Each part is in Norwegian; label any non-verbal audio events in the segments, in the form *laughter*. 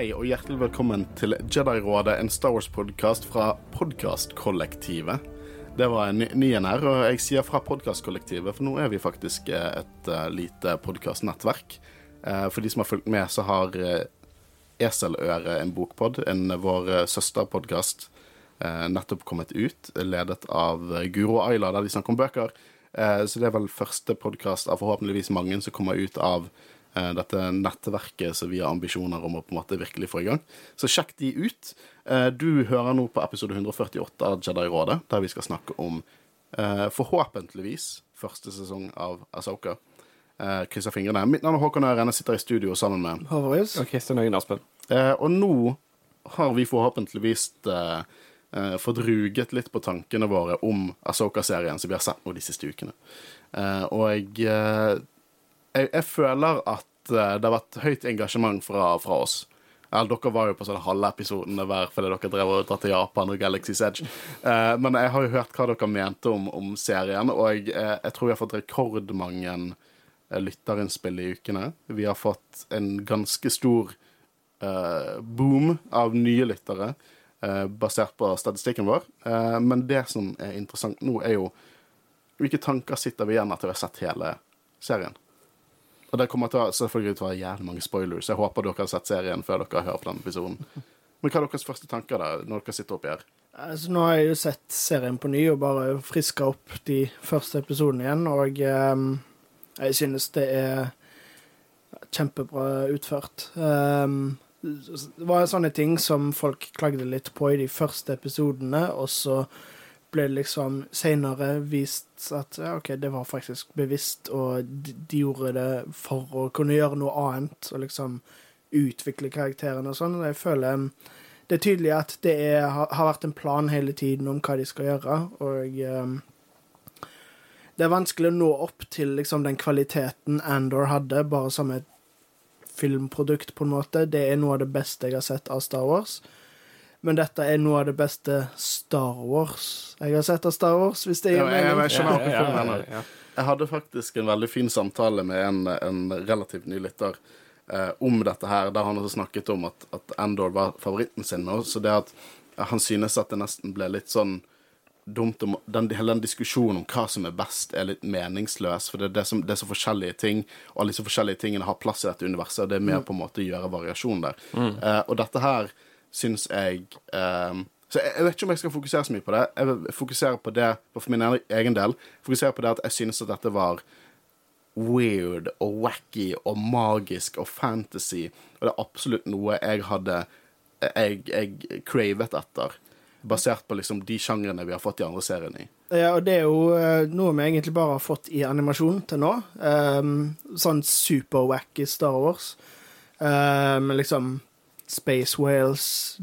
Hei og hjertelig velkommen til Jedi-rådet, en Star Wars-podkast fra Podkastkollektivet. Det var en ny- ny en her, og jeg sier fra Podkastkollektivet, for nå er vi faktisk eh, et eh, lite podkastnettverk. Eh, For de som har fulgt med, så har Eseløre en bokpod, en vår eh, søsterpodkast, nettopp kommet ut, ledet av Guro og Ayla, der de snakker om bøker. Så det er vel første podkast av forhåpentligvis mange som kommer ut av dette nettverket som vi har ambisjoner om å på en måte virkelig få i gang. Så sjekk de ut. Eh, Du hører nå på episode 148 av Jedi-rådet, der vi skal snakke om eh, forhåpentligvis første sesong av Asoka. Eh, Krysser fingrene. Mitt navn er Håkon Øren, jeg sitter i studio sammen med Håvard Og Kristian Øyen Aspen. Eh, og nå har vi forhåpentligvis eh, eh, fått ruget litt på tankene våre om Asoka-serien som vi har sett nå de siste ukene. Eh, og jeg, eh, jeg Jeg føler at eh, det har vært høyt engasjement fra, fra oss. Eller, dere var jo på sånne halve episodene hver fordi dere drev og dra til Japan og Galaxy's Edge. Eh, men jeg har jo hørt hva dere mente om, om serien, og jeg, eh, jeg tror vi har fått rekordmange eh, lytterinnspill i ukene. Vi har fått en ganske stor eh, boom av nye lyttere eh, basert på statistikken vår. Men det som er interessant nå, er jo hvilke tanker sitter vi igjen etter vi har sett hele serien. Og det kommer til å, selvfølgelig til å være jævlig mange spoilers. Jeg håper dere har sett serien før dere hører på denne episoden. Men hva er deres første tanker da, når dere sitter oppi her? Altså, nå har jeg jo sett serien på ny og bare friska opp de første episodene igjen, og um, jeg synes det er kjempebra utført. Um, det var sånne ting som folk klagde litt på i de første episodene, og så ble liksom senere vist at ja, OK, det var faktisk bevisst, og de, de gjorde det for å kunne gjøre noe annet, og liksom utvikle karakterene og sånn. Jeg føler det er tydelig at det er, har vært en plan hele tiden om hva de skal gjøre, og um, det er vanskelig å nå opp til liksom, den kvaliteten Andor hadde, bare som et filmprodukt, på en måte. Det er noe av det beste jeg har sett av Star Wars. Men dette er noe av det beste Star Wars jeg har sett av Star Wars, hvis det Ja, gir jeg, jeg, jeg. Jeg hadde faktisk en veldig fin samtale med en, en relativt ny lytter eh, om dette her, der han også snakket om at, at Endor var favoritten sin. Og så det at han synes at det nesten ble litt sånn dumt om den, Hele den diskusjonen om hva som er best, er litt meningsløs. For det, er det, som, det er så forskjellige ting, og alle disse forskjellige tingene har plass i dette universet. Og det er mer på en måte å gjøre variasjon der. Eh, og dette her syns jeg um, Så jeg, jeg vet ikke om jeg skal fokusere så mye på det. Jeg vil fokusere på det for min egen del. Fokusere på det at jeg synes at dette var weird og wacky og magisk og fantasy. Og det er absolutt noe jeg hadde Jeg, jeg cravet etter. Basert på liksom de sjangrene vi har fått de andre seriene i. Ja, og det er jo eh, noe vi egentlig bare har fått i animasjon til nå. Um, sånn super-wacky Star Wars. Um, liksom Space Whales,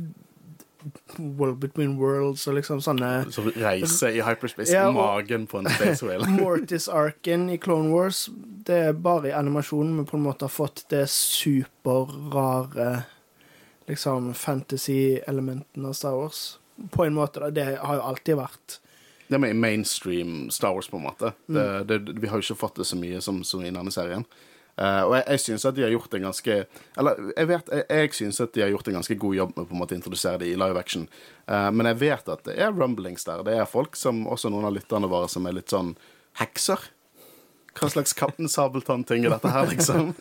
World Between Worlds og liksom sånne Så reiser i hyperspace ja, i magen på en space whale. *laughs* Mortis-arken i Clone Wars. Det er bare i animasjonen vi på en måte har fått det superrare liksom fantasy-elementene av Star Wars. På en måte, da. Det har jo alltid vært Det er med mainstream Star Wars, på en måte. Mm. Det, det, vi har jo ikke fått det så mye som, som i denne serien. Eh, og jeg, jeg syns at de har gjort en ganske Eller jeg vet, jeg, jeg syns at de har gjort en ganske god jobb med på en måte å introdusere det i live action. Uh, men jeg vet at det er rumblings der. Det er folk som, også noen av lytterne våre, som er litt sånn hekser. Hva slags Kaptein Sabeltann-ting er dette her, liksom?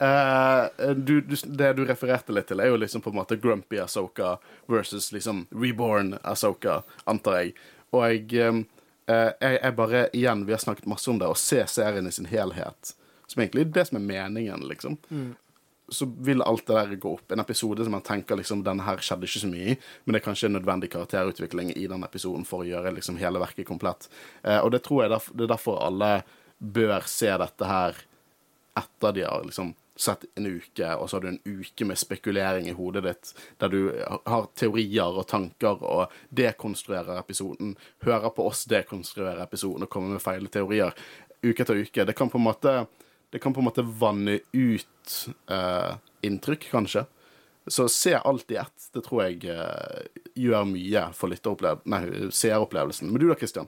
Uh, *laughs* du, du, det du refererte litt til, er jo liksom på en måte Grumpy Asoka versus liksom Reborn Asoka, antar jeg. Og jeg, uh, jeg, jeg bare Igjen, vi har snakket masse om det, å se serien i sin helhet, som egentlig er det som er meningen, liksom. Så vil alt det der gå opp. En episode som man tenker liksom denne her skjedde ikke så mye i, men det er kanskje en nødvendig karakterutvikling i den episoden for å gjøre liksom hele verket komplett. Eh, og det tror jeg derf det er derfor alle bør se dette her etter de har liksom sett en uke, og så har du en uke med spekulering i hodet ditt, der du har teorier og tanker og dekonstruerer episoden, hører på oss dekonstruere episoden og kommer med feile teorier uke etter uke. Det kan på en måte, det kan på en måte vanne ut eh, inntrykk, kanskje. Så se alt i ett. Det tror jeg eh, gjør mye for seeropplevelsen. Men du da, Christian?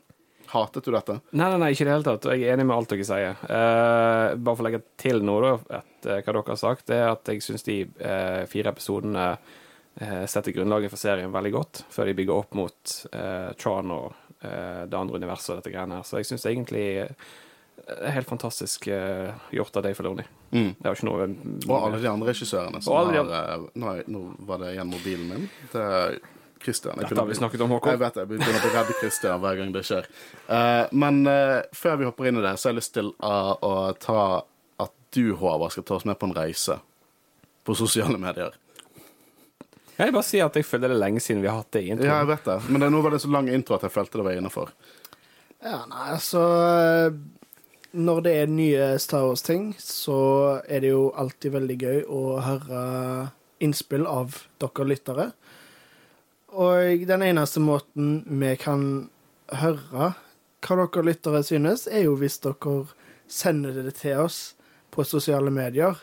Hatet du dette? Nei, nei, nei, ikke i det hele tatt. Jeg er enig med alt dere sier. Eh, bare for å legge til noe, da, et, eh, hva dere har sagt, det er at jeg syns de eh, fire episodene eh, setter grunnlaget for serien veldig godt, før de bygger opp mot eh, Tron og det andre universet og dette greiene her. Så jeg syns egentlig helt fantastisk uh, gjort av Dave Filoni. Mm. Det har ikke noe Og alle de andre regissørene som alle de har eh, nå, nå var det igjen mobilen min. Det er Christian. Jeg Dette har vi snakket om, Håkon. Jeg vet det, jeg begynner å bli redd Christian hver gang det skjer. Uh, men uh, før vi hopper inn i det, så har jeg lyst til å, å ta at du, Håvard, skal ta oss med på en reise på sosiale medier. Jeg bare si at jeg føler det er lenge siden vi har hatt det i introen. Ja, jeg vet det, men det, nå var det så lang intro at jeg følte det var innafor. Ja, nei, altså Når det er nye Star Wars-ting, så er det jo alltid veldig gøy å høre innspill av dere lyttere. Og den eneste måten vi kan høre hva dere lyttere synes, er jo hvis dere sender det til oss på sosiale medier.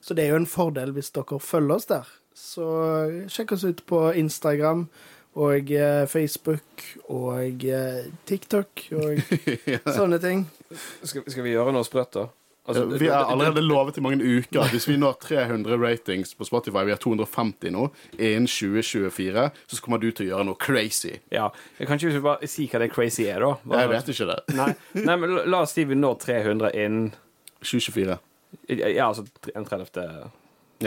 Så det er jo en fordel hvis dere følger oss der. Så sjekk oss ut på Instagram og eh, Facebook og eh, TikTok og *laughs* sånne ting. Skal, skal vi gjøre noe sprøtt, da? Altså, vi har allerede lovet i mange uker at hvis vi når 300 ratings på Spotify, vi har 250 nå, innen 2024, så kommer du til å gjøre noe crazy. Ja, jeg kan ikke bare si hva det crazy er, da. Bare- Jeg vet ikke det. *laughs* Nei, nei, men la- oss si vi når 300 innen 2024. Ja, altså 31.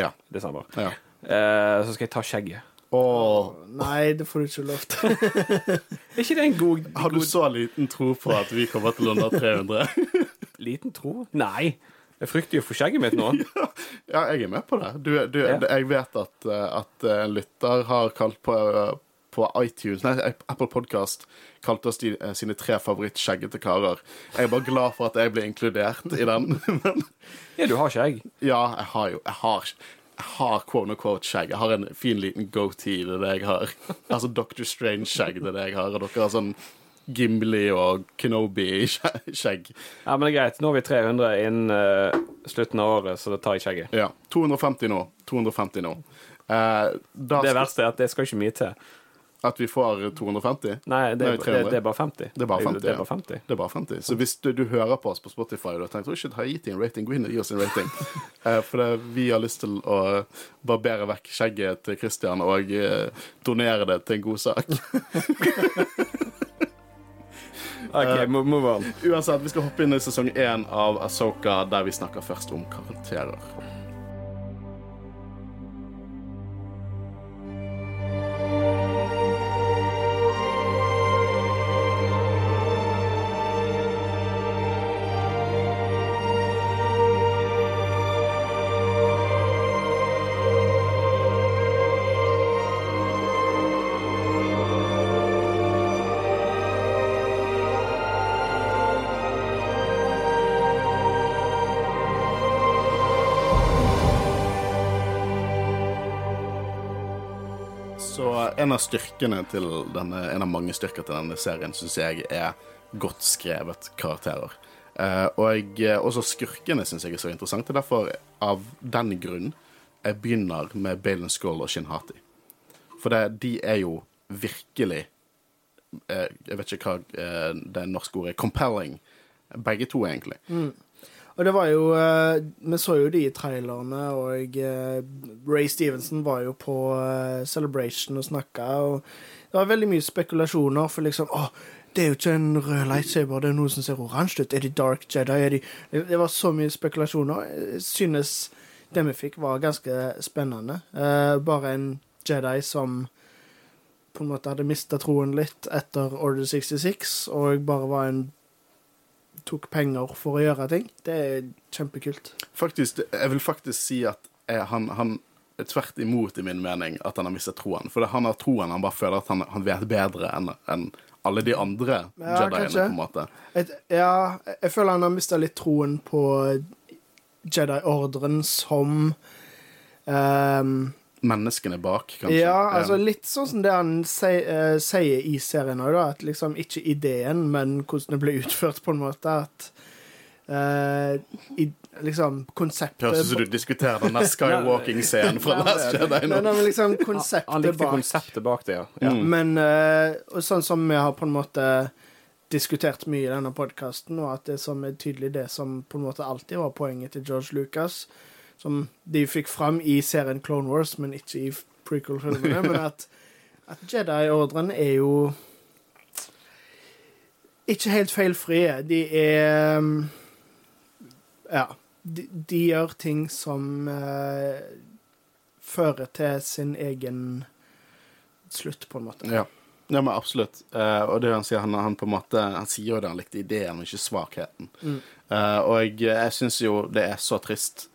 Ja. desember. ja. Uh, så skal jeg ta skjegget. Åh, Nei, det får du ikke lov til. *laughs* Er ikke det en god, har du god så liten tro på at vi kommer til å nå 300? *laughs* liten tro? Nei. Jeg frykter jo for skjegget mitt nå. *laughs* Ja, jeg er med på det. Du, du, Ja. Jeg vet at, eh, at en lytter har kalt på, eh, på iTunes, nei, Apple Podcast kalte oss de, eh, sine tre favoritt-skjeggete karer. Jeg er bare glad for at jeg ble inkludert i den. Men Ja, du har skjegg. ja, jeg har jo Jeg har, har quote unquote skjegg. Jeg har en fin liten goatee, det er det jeg har. *laughs* Altså Dr. Strange-skjegg, det er det jeg har. Og dere har sånn Gimli og Kenobi-skjegg. Ja, men det er greit. Nå er vi 300 innen uh, slutten av året, så det tar jeg skjegget. Ja. 250 nå. 250 nå. Uh, Det verste er at det skal ikke mye til. At vi får 250? Nei, det, Nei, det, det er bare 50. Det er bare 50, Det er bare 50. Det er bare 50. Så hvis du, du hører på oss på Spotify og du har tenkt å har gitt dem en rating, gå inn og gi oss en rating. *laughs* Eh, for det, vi har lyst til å barbere vekk skjegget til Christian og eh, donere det til en god sak. *laughs* OK, mo- move on. Uansett, vi skal hoppe inn i sesong én av Asoka, der vi snakker først om karakterer. En av styrkene til denne, en av mange styrker til denne serien syns jeg er godt skrevet karakterer. Uh, og jeg, også skurkene syns jeg er så interessante. Er derfor, av den grunn, jeg begynner med Balen Skull og Shin Hati. For det, de er jo virkelig uh, Jeg vet ikke hva uh, det norske ordet er. Compelling. Begge to, egentlig. Og det var jo eh, Vi så jo de i trailerne, og eh, Ray Stevenson var jo på eh, Celebration og snakka, og det var veldig mye spekulasjoner, for liksom Å, det er jo ikke en rød lightsaber, det er noe som ser oransje ut. Er de Dark Jedi? Er de det, var så mye spekulasjoner. Jeg synes det vi fikk, var ganske spennende. Bare en Jedi som på en måte hadde mista troen litt etter Order 66, og bare var en tok penger for å gjøre ting. Det er kjempekult. Faktisk, jeg vil faktisk si at jeg, han, han er tvert imot i min mening at han har mistet troen. For han har troen, han bare føler at han, han vet bedre enn en alle de andre Ja, Jediene, på en måte. Et, ja, jeg føler han har mista litt troen på Jedi-ordren som ehm, Menneskene bak, kanskje. Ja, altså litt sånn som det han sier, uh, sier i serien òg, da. At liksom ikke ideen, men hvordan det ble utført, på en måte. At uh, i, liksom konseptet Høres ut som du diskuterer den *laughs* skywalking-scenen fra Last Jedi nå. nei, men liksom Han konseptet likte bak. konseptet bak det, ja. ja. Mm. Men uh, og sånn som vi har på en måte diskutert mye i denne podkasten, og at det som er tydelig det som på en måte alltid var poenget til George Lucas, som de fikk fram i serien Clone Wars, men ikke i prequel-filmene, *laughs* men at, at Jedi-ordren er jo ikke helt feilfrie. De er um, Ja. De, de gjør ting som uh, fører til sin egen slutt, på en måte. Ja. ja, men absolutt. Uh, og det han sier, han, han på en måte Han sier jo det han likte ideen, og ikke svakheten. Mm. Uh, og jeg, jeg syns jo det er så trist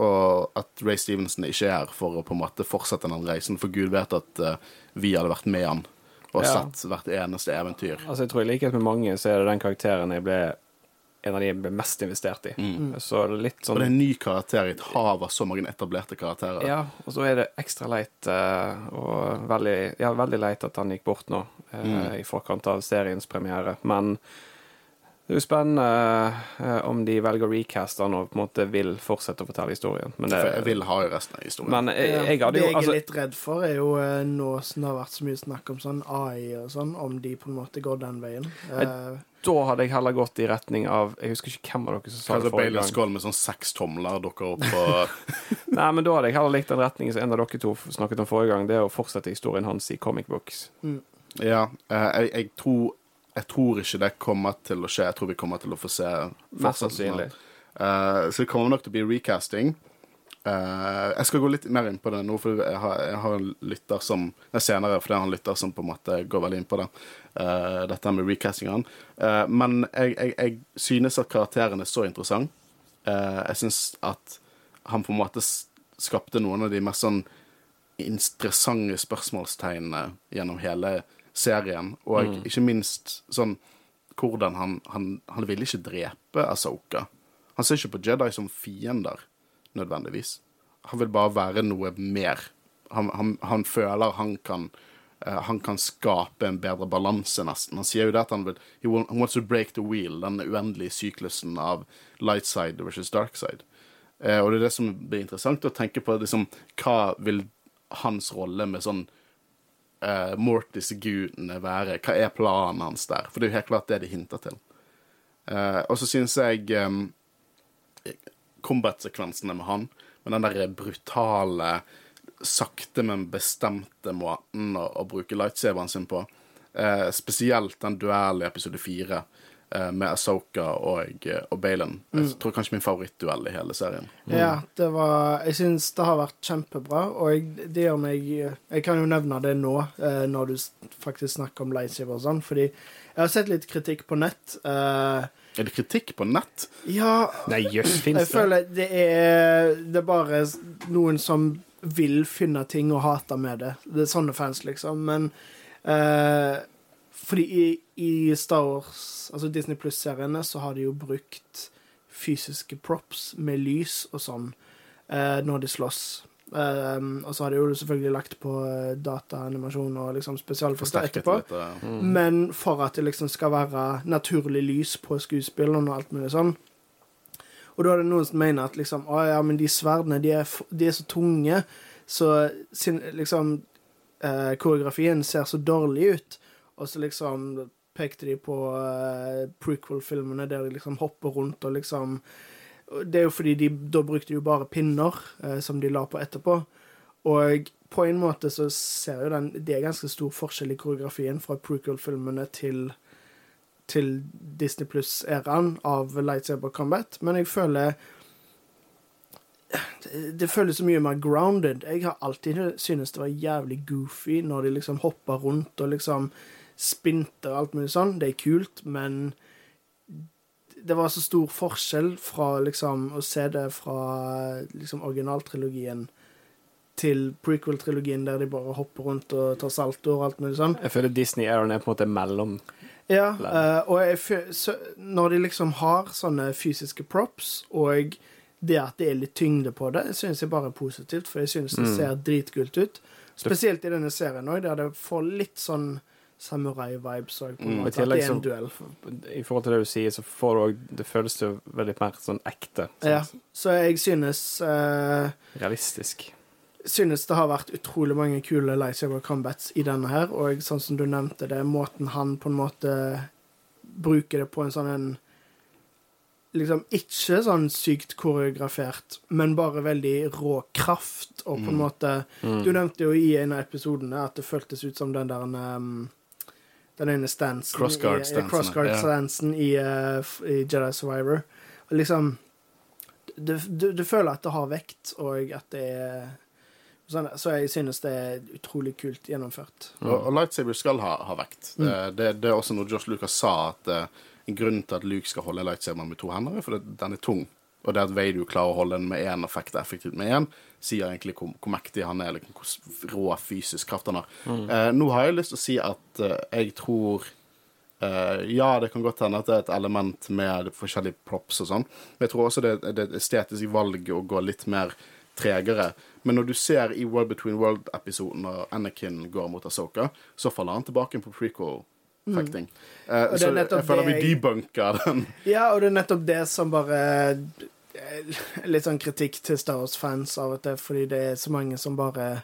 og at Ray Stevenson ikke er her for å på en måte fortsette den reisen, for Gud vet at uh, vi hadde vært med han og Ja. sett hvert eneste eventyr. Altså, jeg tror i likhet med mange, så er det den karakteren jeg ble en av de jeg ble mest investert i. Så litt sånn... Og sånn det er en ny karakter i et hav av så mange etablerte karakterer. Ja, og så er det ekstra leit, eh, og veldig, ja, veldig leit at han gikk bort nå, mm. i forkant av seriens premiere. Men det er jo spennende eh, om de velger å recaste han og på en måte vil fortsette å fortelle historien. Men, det, jeg vil ha jo resten av historien. men jeg, jeg hadde det jo jeg er altså, litt redd for, er jo eh, nå som det har vært så mye snakk om sånn AI og sånn, om de på en måte går den veien. Jeg, Da hadde jeg heller gått i retning av Jeg husker ikke hvem av dere som sa det forrige gang. Skål med sånn seks tomler dukker opp og *laughs* Nei, men da hadde jeg heller likt den retningen som en av dere to snakket om forrige gang. Det er å fortsette historien hans i comic books. Ja, eh, jeg, jeg tror Jeg tror ikke det kommer til å skje. Jeg tror vi kommer til å få se Mest sannsynlig. Uh, så det kommer nok til å bli recasting. Uh, jeg skal gå litt mer inn på det nå, for jeg har, jeg har en lytter som nei, senere, for det er en lytter som på en måte går veldig inn på det. uh, dette med recastingene. Uh, men jeg, jeg, jeg synes at karakteren er så interessant. Jeg synes at han på en måte skapte noen av de mest sånn interessante spørsmålstegnene gjennom hele serien, og ikke minst sånn hvordan han, han, han ville ikke drepe Asoka. Han ser ikke på Jedi som fiender, nødvendigvis. Han vil bare være noe mer. Han, han, han føler han kan uh, han kan skape en bedre balanse, nesten. Han sier jo det at han vil he wants to break the wheel, den uendelige syklusen av light side versus dark side. Uh, og det er det som blir interessant å tenke på, liksom, hva vil hans rolle med sånn uh, Mortis-gudene være? Hva er planen hans der? For det er jo helt klart det de hinter til. Uh, og så syns jeg um, combat-sekvensene med han, med den der brutale, sakte, men bestemte måten å, å bruke lightsaberen sin på, uh, spesielt den duellen i episode fire med Asoka og, eh, og Balin. Jeg tror kanskje min favorittduell i hele serien. Ja, det var Jeg syns det har vært kjempebra, og jeg, det gjør meg Jeg kan jo nevne det nå, eh, når du faktisk snakker om lightsaver og sånn, fordi jeg har sett litt kritikk på nett. Eh, Er det kritikk på nett? ja, Nei, jøss, jeg fins det? føler det er Det er bare noen som vil finne ting å hate med det. Det er sånne fans, liksom. Men eh, fordi i, i Star Wars, altså Disney Pluss-seriene, så har de jo brukt fysiske props med lys og sånn eh, når de slåss. Um, og så har de jo selvfølgelig lagt på eh, dataanimasjon og liksom litt. eh, Mm. Men for at det liksom skal være naturlig lys på skuespillene og alt mulig sånn. Og da er det noen som mener at liksom, å ja, men de sverdene, de er, de er så tunge, så sin, liksom eh, koreografien ser så dårlig ut. Og så liksom pekte de på uh, prequel-filmene der de liksom hopper rundt og liksom Det er jo fordi de da brukte jo bare pinner uh, som de la på etterpå. Og på en måte så ser jo den Det er ganske stor forskjell i koreografien fra prequel-filmene til til Disney Pluss-æraen av Lightsaber Combat, men jeg føler det, det føles så mye mer grounded. Jeg har alltid syntes det var jævlig goofy når de liksom hopper rundt og liksom spinter og alt mulig sånn. Det er kult, men det var så stor forskjell fra liksom å se det fra liksom originaltrilogien til prequel-trilogien der de bare hopper rundt og tar salto og alt mulig sånn. Jeg føler Disney Aaron er på en måte mellom Ja, eh, og jeg, fø- så, når de liksom har sånne fysiske props, og det at det er litt tyngde på det, synes jeg bare er positivt, for jeg synes det Mm. ser dritkult ut. Spesielt i denne serien òg, der det får litt sånn samurai-vibes òg, på en Mm. I. Tillegg er så- duell. I forhold til det du sier, så får du òg Det føles jo veldig mer sånn ekte. Ja, så jeg synes uh, Realistisk. synes det har vært utrolig mange kule lightsaber combats i denne her, og sånn som du nevnte det, måten han på en måte bruker det på en sånn en Liksom ikke sånn sykt koreografert, men bare veldig rå kraft, og på en måte Du nevnte jo i en av episodene at det føltes ut som den der um, Den ene stansen Crossguard-stansen, i, stansen i, uh, i Jedi Survivor. Liksom du, du, du føler at det har vekt, og at det er sånn, Så jeg synes det er utrolig kult gjennomført. Og, og lightsaber skal ha, ha vekt. Mm. Det, det, er også noe Josh Lucas sa, at uh, en grunn til at Luke skal holde lightsaberen med to hender, er fordi den er tung. Og det at Vader klarer å holde den med én effekt effektivt med én, sier egentlig hvor, hvor mektig han er, eller hvor s- rå fysisk kraft han har. Eh, nå har jeg lyst til å si at eh, jeg tror eh, Ja, det kan godt hende at det er et element med forskjellige props og sånn, men jeg tror også det, det er et estetisk valg å gå litt mer tregere. Men når du ser i World Between World-episoden når Anakin går mot Asoka, så faller han tilbake på prequel-fekting. Eh, Mm. Uh, så jeg føler vi debunker den. *laughs* Ja, og det er nettopp det som bare eh, Litt sånn kritikk til Star Wars-fans av og til, fordi det er så mange som bare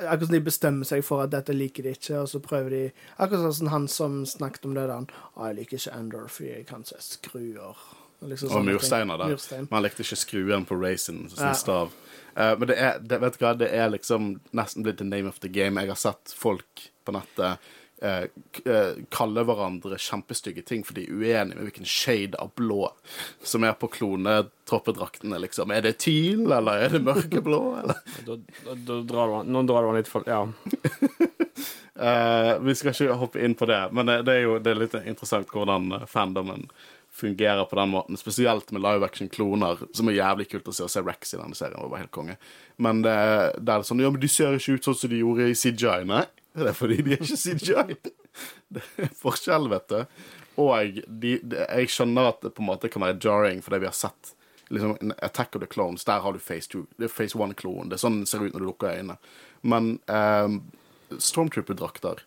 Akkurat som de bestemmer seg for at dette liker de ikke, og så prøver de Akkurat sånn han som snakket om det der. «Å, jeg liker ikke Endor fordi jeg kan se skruer. Liksom Og mursteiner da. Murstein. Man likte ikke skruen på racen som Ja. stav. Uh, men det er, det, vet du hva, det er liksom nesten blitt the name of the game. Jeg har sett folk på nettet eh, eh, kalle hverandre kjempestygge ting fordi de er uenige med hvilken shade av blå som er på klonetroppedraktene, liksom. Er det teal, eller er det mørkeblå, eller? *laughs* Da, da, da drar du nå drar du han litt for Ja. *laughs* Eh, vi skal ikke hoppe inn på det, men det, det er jo det er litt interessant hvordan eh, fandomen fungerer på den måten. Spesielt med live action-kloner, som er jævlig kult å se. Å se Rex i denne serien var bare helt konge. Men det, det er sånn Ja, men de ser ikke ut sånn som de gjorde i CJI. Nei, det er fordi de er ikke CGI. *laughs* Det er forskjell, vet du. Og de, de, jeg skjønner at det på en måte kan være jarring, fordi vi har sett liksom, Attack of the Clones. Der har du Phase 2. Det er Phase 1-klonen. Det er sånn det ser ut når du lukker øynene. Men um, Stormtrooper-drakter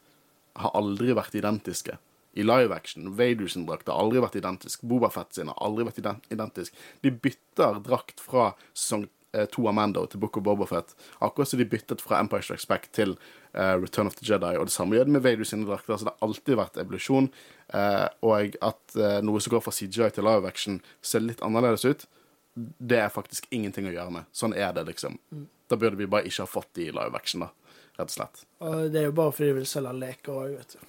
har aldri vært identiske. I live action, Vader sin drakt har aldri vært identisk. Boba Fett sin har aldri vært identisk. De bytter drakt fra sesong to Amando Mando til Book of Boba Fett. Akkurat som de byttet fra Empire Strikes Back til uh, Return of the Jedi. Og det samme gjør de med Vader sine drakter. Så det har alltid vært evolusjon. Uh, og at uh, noe som går fra CGI til live action, ser litt annerledes ut, det er faktisk ingenting å gjøre med. Sånn er det, liksom. Da burde vi bare ikke ha fått de i live action, da. Rett og slett. Og det er jo bare fordi de vil selge leker òg, vet du.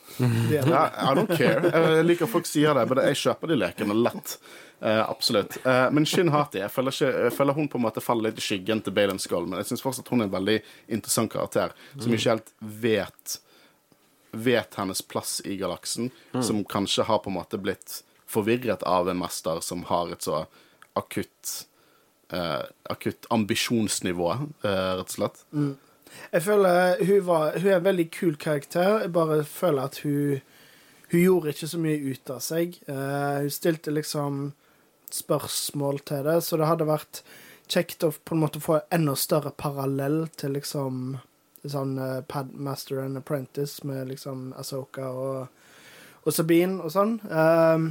De *laughs* Ja, I don't care. Jeg liker at folk sier det, men jeg kjøper de lekene lett. Uh, absolutt. Uh, men Shin Hati, jeg føler, ikke, jeg føler hun på en måte faller litt i skyggen til Baylon Skull, men jeg syns fortsatt hun er en veldig interessant karakter, som ikke helt vet Vet hennes plass i galaksen, som kanskje har på en måte blitt forvirret av en mester som har et så akutt uh, Akutt ambisjonsnivå, rett og slett. Jeg føler hun, var, hun er en veldig kul karakter. Jeg bare føler at hun Hun gjorde ikke så mye ut av seg. Uh, hun stilte liksom spørsmål til det, så det hadde vært kjekt å på en måte få en enda større parallell til liksom sånn uh, Padmaster and Apprentice med liksom Asoka og, og Sabine og sånn. Um,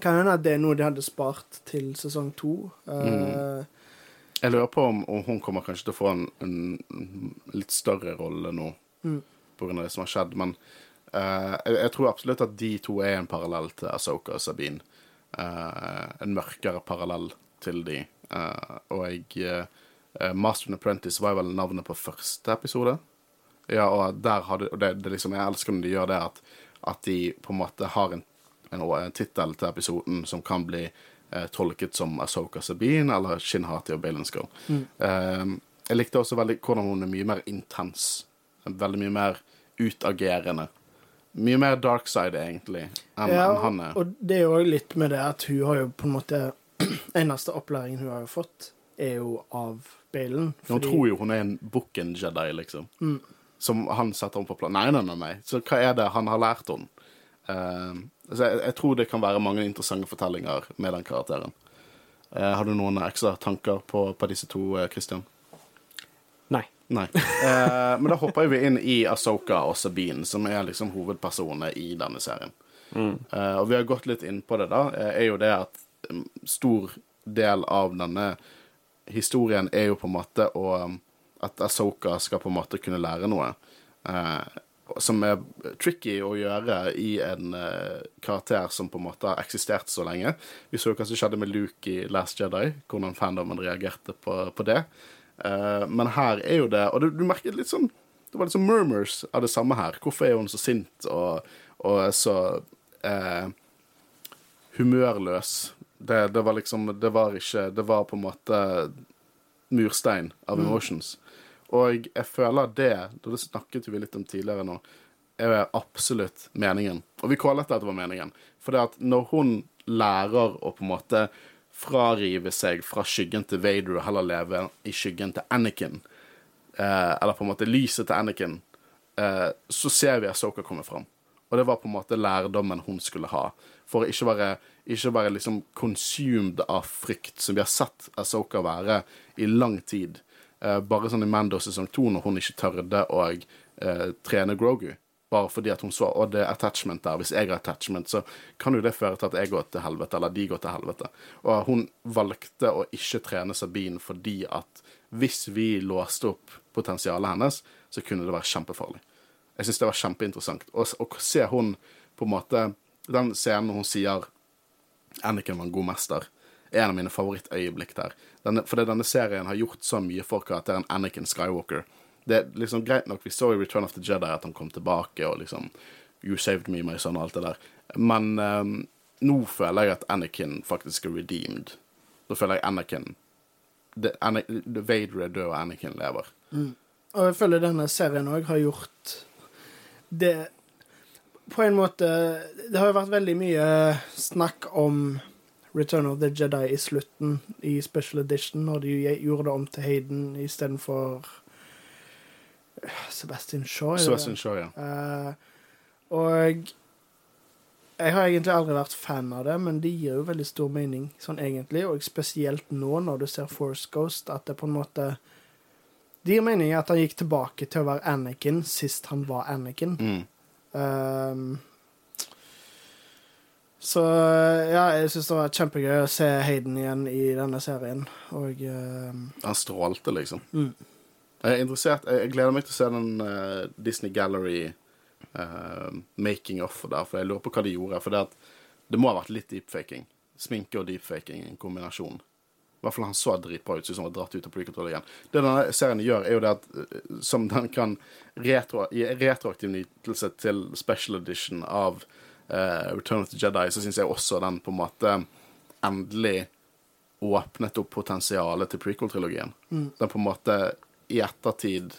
kan hende at det er noe de hadde spart til sesong to. Eh, Jeg lurer på om, om hun kommer kanskje til å få en, en litt større rolle nå, Mm. av det som har skjedd. Men uh, jeg, jeg tror absolutt at de to er en parallell til Asoka og Sabine. Uh, en mørkere parallell til de. Uh, og jeg Master and Apprentice var vel navnet på første episode. Ja, og hadde og det, det liksom, Jeg elsker når de gjør det, at, at de på en måte har en, en, en tittel til episoden som kan bli tolket som Asoka Sabine eller Shinhati og Balen Skull. Eh, jeg likte også veldig hvordan hun er mye mer intens. Veldig mye mer utagerende. Mye mer dark side, egentlig, enn Ja, en han er. og det er jo litt med det at hun har jo på en måte *clears throat* Eneste opplæringen hun har jo fått, er jo av Balen. Hun tror jo hun er en Bukken Jedi, liksom. Mm. Som han setter henne på plass. Nei, nei, nei, nei. Så hva er det han har lært henne? Eh, så jeg, jeg tror det kan være mange interessante fortellinger med den karakteren. Eh, har du noen ekstra tanker på, på disse to, Kristian? Christian? Nei. Nei. Eh, men da hopper vi inn i Asoka og Sabine, som er liksom hovedpersonene i denne serien. Eh, og vi har gått litt inn på det, da, eh, er jo det at mm, stor del av denne historien er jo på en måte å At Asoka skal på en måte kunne lære noe. Som er tricky å gjøre i en uh, karakter som på en måte har eksistert så lenge. Vi så jo hva som skjedde med Luke i Last Jedi, hvordan fandomen reagerte på, på det. Uh, men her er jo det Og du, du merker litt sånn Det var litt sånn murmurs av det samme her. Hvorfor er hun så sint og, og så uh, humørløs? Det, det var liksom Det var ikke Det var på en måte murstein av emotions. Og jeg føler det, og det snakket vi litt om tidligere nå, er absolutt meningen. Og vi kaller det at det var meningen. For det at når hun lærer å på en måte frarive seg fra skyggen til Vader og heller leve i skyggen til Anakin, eh, eller på en måte lyset til Anakin, eh, så ser vi Asoka komme fram. Og det var på en måte lærdommen hun skulle ha. For å ikke være, ikke være liksom consumed av frykt, som vi har sett Asoka være i lang tid. Eh, bare sånn i Mando sesong to, når hun ikke tørde å eh, trene Grogu. Bare fordi at hun så og det er attachment der. Hvis jeg har attachment, så kan jo det føre til at jeg går til helvete, eller de går til helvete. Og hun valgte å ikke trene Sabine fordi at hvis vi låste opp potensialet hennes, så kunne det være kjempefarlig. Jeg syns det var kjempeinteressant. Og og se hun på en måte Den scenen hun sier Anakin var en god mester, er en av mine favorittøyeblikk der. Denne, fordi denne serien har gjort så mye for karakteren Anakin Skywalker. Det er liksom greit nok, Vi så i Return of the Jedi at han kom tilbake og liksom You saved me, my son, og alt det der. Men um, nå føler jeg at Anakin faktisk er redeemed. Nå føler jeg Anakin det, Ana, Vader er død, og Anakin lever. Mm. Og jeg føler denne serien òg har gjort det På en måte Det har jo vært veldig mye snakk om Return of the Jedi i slutten, i special edition, når de gjorde det om til Hayden istedenfor Sebastian Shaw. Sebastian Shaw, ja. Uh, og jeg har egentlig aldri vært fan av det, men det gir jo veldig stor mening, sånn egentlig. Og spesielt nå, når du ser Force Ghost, at det på en måte Det gir mening at han gikk tilbake til å være Anakin sist han var Anakin. Mm. Um, så ja, jeg syns det var kjempegøy å se Hayden igjen i denne serien, og uh... Han strålte, liksom. mm. Jeg er interessert Jeg gleder meg til å se den uh, Disney Gallery uh, making of der, for jeg lurer på hva de gjorde. For det, at, det må ha vært litt deepfaking. Sminke og deepfaking i en kombinasjon. I hvert fall han så dritbra ut, som han var dratt ut av precontrol-igjen. Det denne serien gjør, er jo det at som den kan retro, gi retroaktiv nytelse til special edition av Return of the Jedi, så syns jeg også den på en måte endelig åpnet opp potensialet til prequel-trilogien. Mm. Den på en måte i ettertid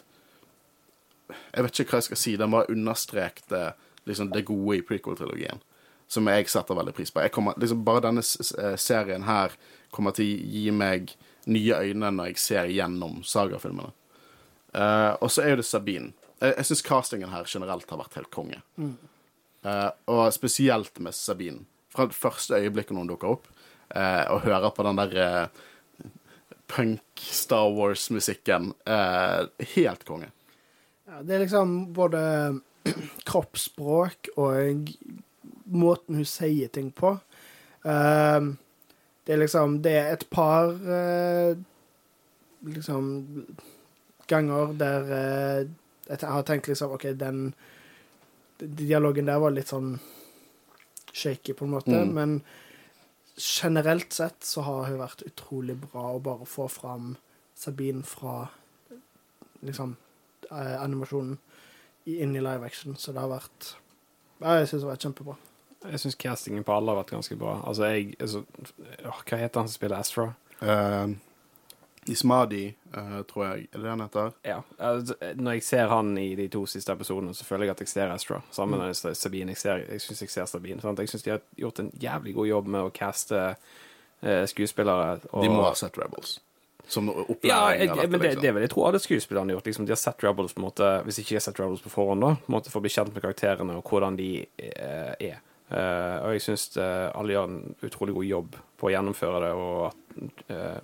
Jeg vet ikke hva jeg skal si. Den bare understrekte liksom, det gode i prequel-trilogien. Som jeg setter veldig pris på. Kommer, liksom, bare denne serien her kommer til å gi meg nye øyne når jeg ser gjennom sagafilmene. Uh, og så er jo det Sabine. Jeg, jeg syns castingen her generelt har vært helt konge. Mm. Uh, og spesielt med Sabine. Fra det første øyeblikket når hun dukker opp, uh, og hører på den der punk-Star Wars-musikken. helt konge. Ja, det er liksom både *clears throat* kroppsspråk og måten hun sier ting på. Uh, det er liksom Det er et par uh, liksom ganger der uh, jeg har tenkt liksom OK, den dialogen der var litt sånn shaky, på en måte, Mm. men generelt sett så har hun vært utrolig bra å bare få fram Sabine fra liksom eh, animasjonen i- inn i live action, så det har vært ja, Jeg syns det har vært kjempebra. Jeg syns castingen på alle har vært ganske bra. Altså, jeg altså, Hva heter han som spiller Astra? Uh, Ismadi, uh, tror jeg. Er det det han heter? Ja. altså, Når jeg ser han i de to siste episodene, så føler jeg at jeg ser Astra. Sammen Mm. med Sabine. Jeg, ser, jeg syns jeg ser Sabine. Sant? Jeg syns de har gjort en jævlig god jobb med å caste eh, skuespillere. Og, De må ha sett Rebels. Som opplæring. ja, jeg, dette, men det, liksom. det vil jeg tro alle skuespillerne har gjort. Liksom, de har sett Rebels på en måte Hvis ikke de har sett Rebels på forhånd, da, på en måte for å bli kjent med karakterene og hvordan de uh, er. Eh, og jeg syns alle gjør en utrolig god jobb på å gjennomføre det, og at eh,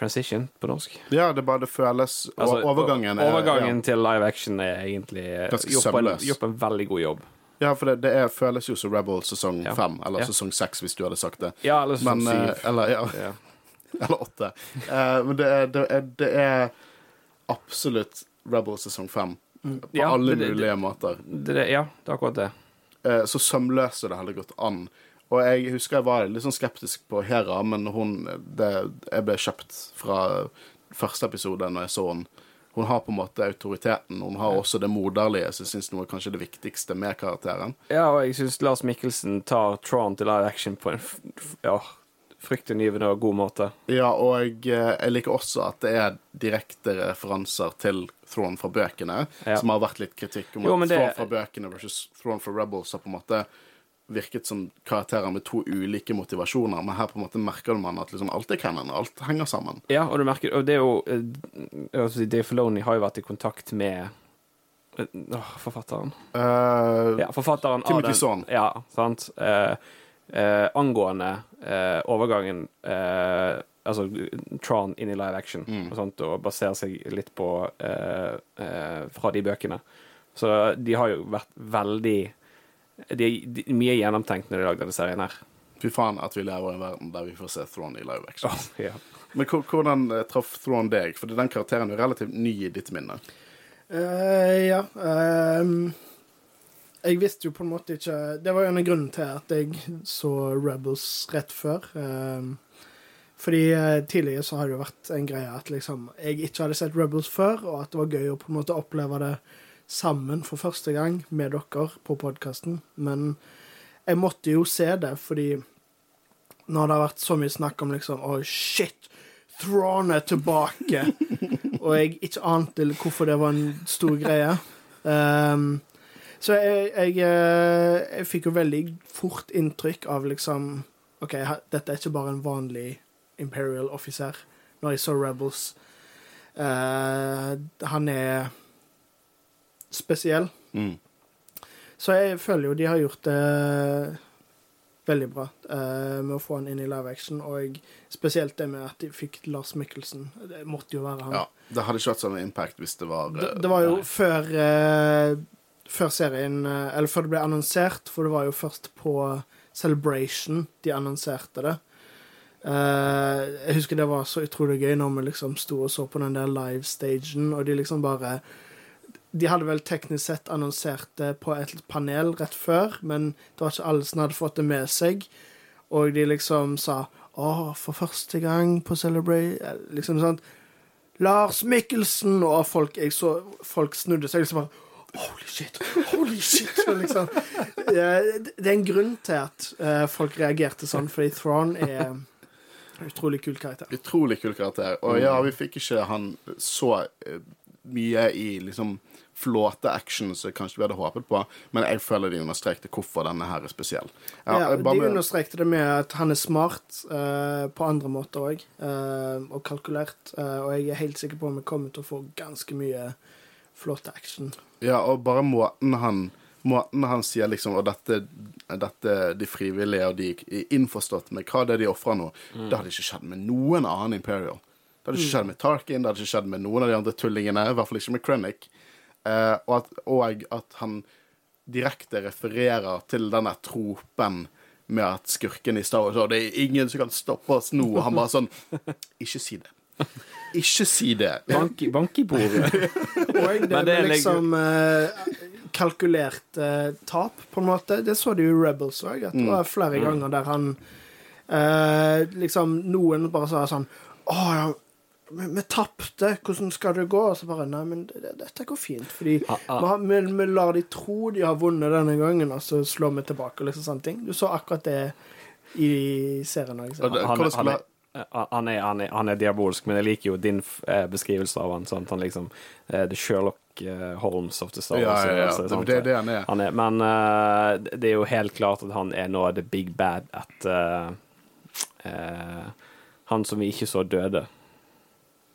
Transition på norsk. Ja, det bare det føles Altså, Overgangen er Overgangen til live action er egentlig eh, gjort på, en, gjort på en veldig god jobb. Ja, ja for det, det er, føles jo som Rebel sesong Ja. fem, eller Ja. sesong seks, hvis du hadde sagt det. Ja, eller sesong eh, syv. eller, ja, Ja. *laughs* eller åtte. uh, men det er, det, er, det er absolutt Rebel sesong fem. På Ja, alle mulige måter. Det, det, ja, det er akkurat det. Uh, Så sømløse det heller gått an. Og jeg husker jeg var litt sånn skeptisk på Hera, men hun det, Jeg ble kjøpt fra første episode når jeg så henne. Hun har på en måte autoriteten. Hun har også det moderlige, som jeg syns er kanskje det viktigste med karakteren. Ja, og jeg syns Lars Mikkelsen tar Tron til live action på en ja, fryktelig og god måte. Ja, og eh, jeg liker også at det er direkte referanser til Throne fra bøkene, Ja. som har vært litt kritikk om Jo, at men det- Throne fra bøkene versus Throne fra Rebels har på en måte virket som karakterer med to ulike motivasjoner, men her på en måte merker man at liksom alt er canon, alt henger sammen. Ja, og du merker Og det er jo altså, Dave Filoni har jo vært i kontakt med eh, åh, forfatteren. Uh, Ja, forfatteren Timothy av Ja, sant. Uh, uh, angående overgangen Altså Tron inn i live action Mm. og sånt, og baserer seg litt på fra de bøkene. Så de har jo vært veldig De er er mye gjennomtenkt når de lagde denne serien her. Fy faen at vi lever i en verden der vi får se Throne i live action. Oh, ja. Men hvordan eh, traff Throne deg? For den karakteren er jo relativt ny i ditt minne. Uh, ja. Um, jeg visste jo på en måte ikke Det var jo en av grunnen til at jeg så Rebels rett før. Um, fordi eh, tidligere så har det jo vært en greie at liksom jeg ikke hadde sett Rebels før, og at det var gøy å på en måte oppleve det sammen for første gang med dere på podkasten. Men jeg måtte jo se det, fordi når det har vært så mye snakk om liksom Å, shit! Throne er tilbake! *laughs* og jeg ikke ante hvorfor det var en stor greie. Um, så jeg, jeg, eh, jeg fikk jo veldig fort inntrykk av liksom OK, dette er ikke bare en vanlig Imperial offiser. Når jeg så Rebels Uh, Han er spesiell. Mm. Så jeg føler jo de har gjort det veldig bra eh, med å få han inn i live action, og spesielt det med at de fikk Lars Mikkelsen. Det måtte jo være han. Ja, Det hadde ikke hatt sånn impact hvis det var Det, eh, det var jo nei. før eh, Før serien eh, Eller før det ble annonsert, for det var jo først på Celebration de annonserte det. Uh, jeg husker det var så utrolig gøy når vi liksom sto og så på den der live-stagen, og de liksom bare De hadde vel teknisk sett annonsert det på et panel rett før, men det var ikke alle som hadde fått det med seg. Og de liksom sa 'Å, for første gang på Celebrate' Liksom sånn Lars Mikkelsen! Og folk, jeg så, folk snudde seg liksom bare Holy shit! Holy shit! Liksom, *laughs* det er en grunn til at eh, folk reagerte sånn, fordi Thrawn er utrolig kul karakter. Utrolig kul karakter. Og ja, vi fikk ikke han så eh, mye i liksom flåte-action som kanskje vi hadde håpet på, men jeg føler de understrekte hvorfor denne her er spesiell. Ja, Ja, bare de med- understrekte det med at han er smart uh, på andre måter òg, og kalkulert. Uh, og jeg er helt sikker på at vi kommer til å få ganske mye flott action. Ja, og bare måten han Måten han sier liksom Og dette, dette de frivillige og de innforstått med hva det er de ofrer nå, det hadde ikke skjedd med noen annen Imperial. Det hadde ikke skjedd med Tarkin, det hadde ikke skjedd med noen av de andre tullingene, i hvert fall ikke med Krennic. Eh, og, at, og at han direkte refererer til denne tropen med at skurken i Star Wars og det er ingen som kan stoppe oss nå. Han bare sånn Ikke si det. Ikke si det. Bank, bank i bordet. *laughs* Og det Men det er liksom eh, kalkulert eh, tap, på en måte. Det så du i Rebels òg, det var flere ganger der han eh, liksom Noen bare sa sånn Å vi, vi tapte, hvordan skal det gå? Og så bare Nei, men det, dette går fint. Fordi Ah, ah. vi, har- vi, vi lar de tro de har vunnet denne gangen, og så slår vi tilbake liksom sånne ting. Du så akkurat det i serien òg. Han, Han, han, er, han, er, han, er, han er diabolsk, men jeg liker jo din eh, beskrivelse av han. Sant? Han liksom eh, The Sherlock eh, Holmes of the Star Ja, Wars. ja, ja. altså, Det, det er det han er. Han er, men uh, det er jo helt klart at han er nå the big bad at uh, uh, Han som vi ikke så døde.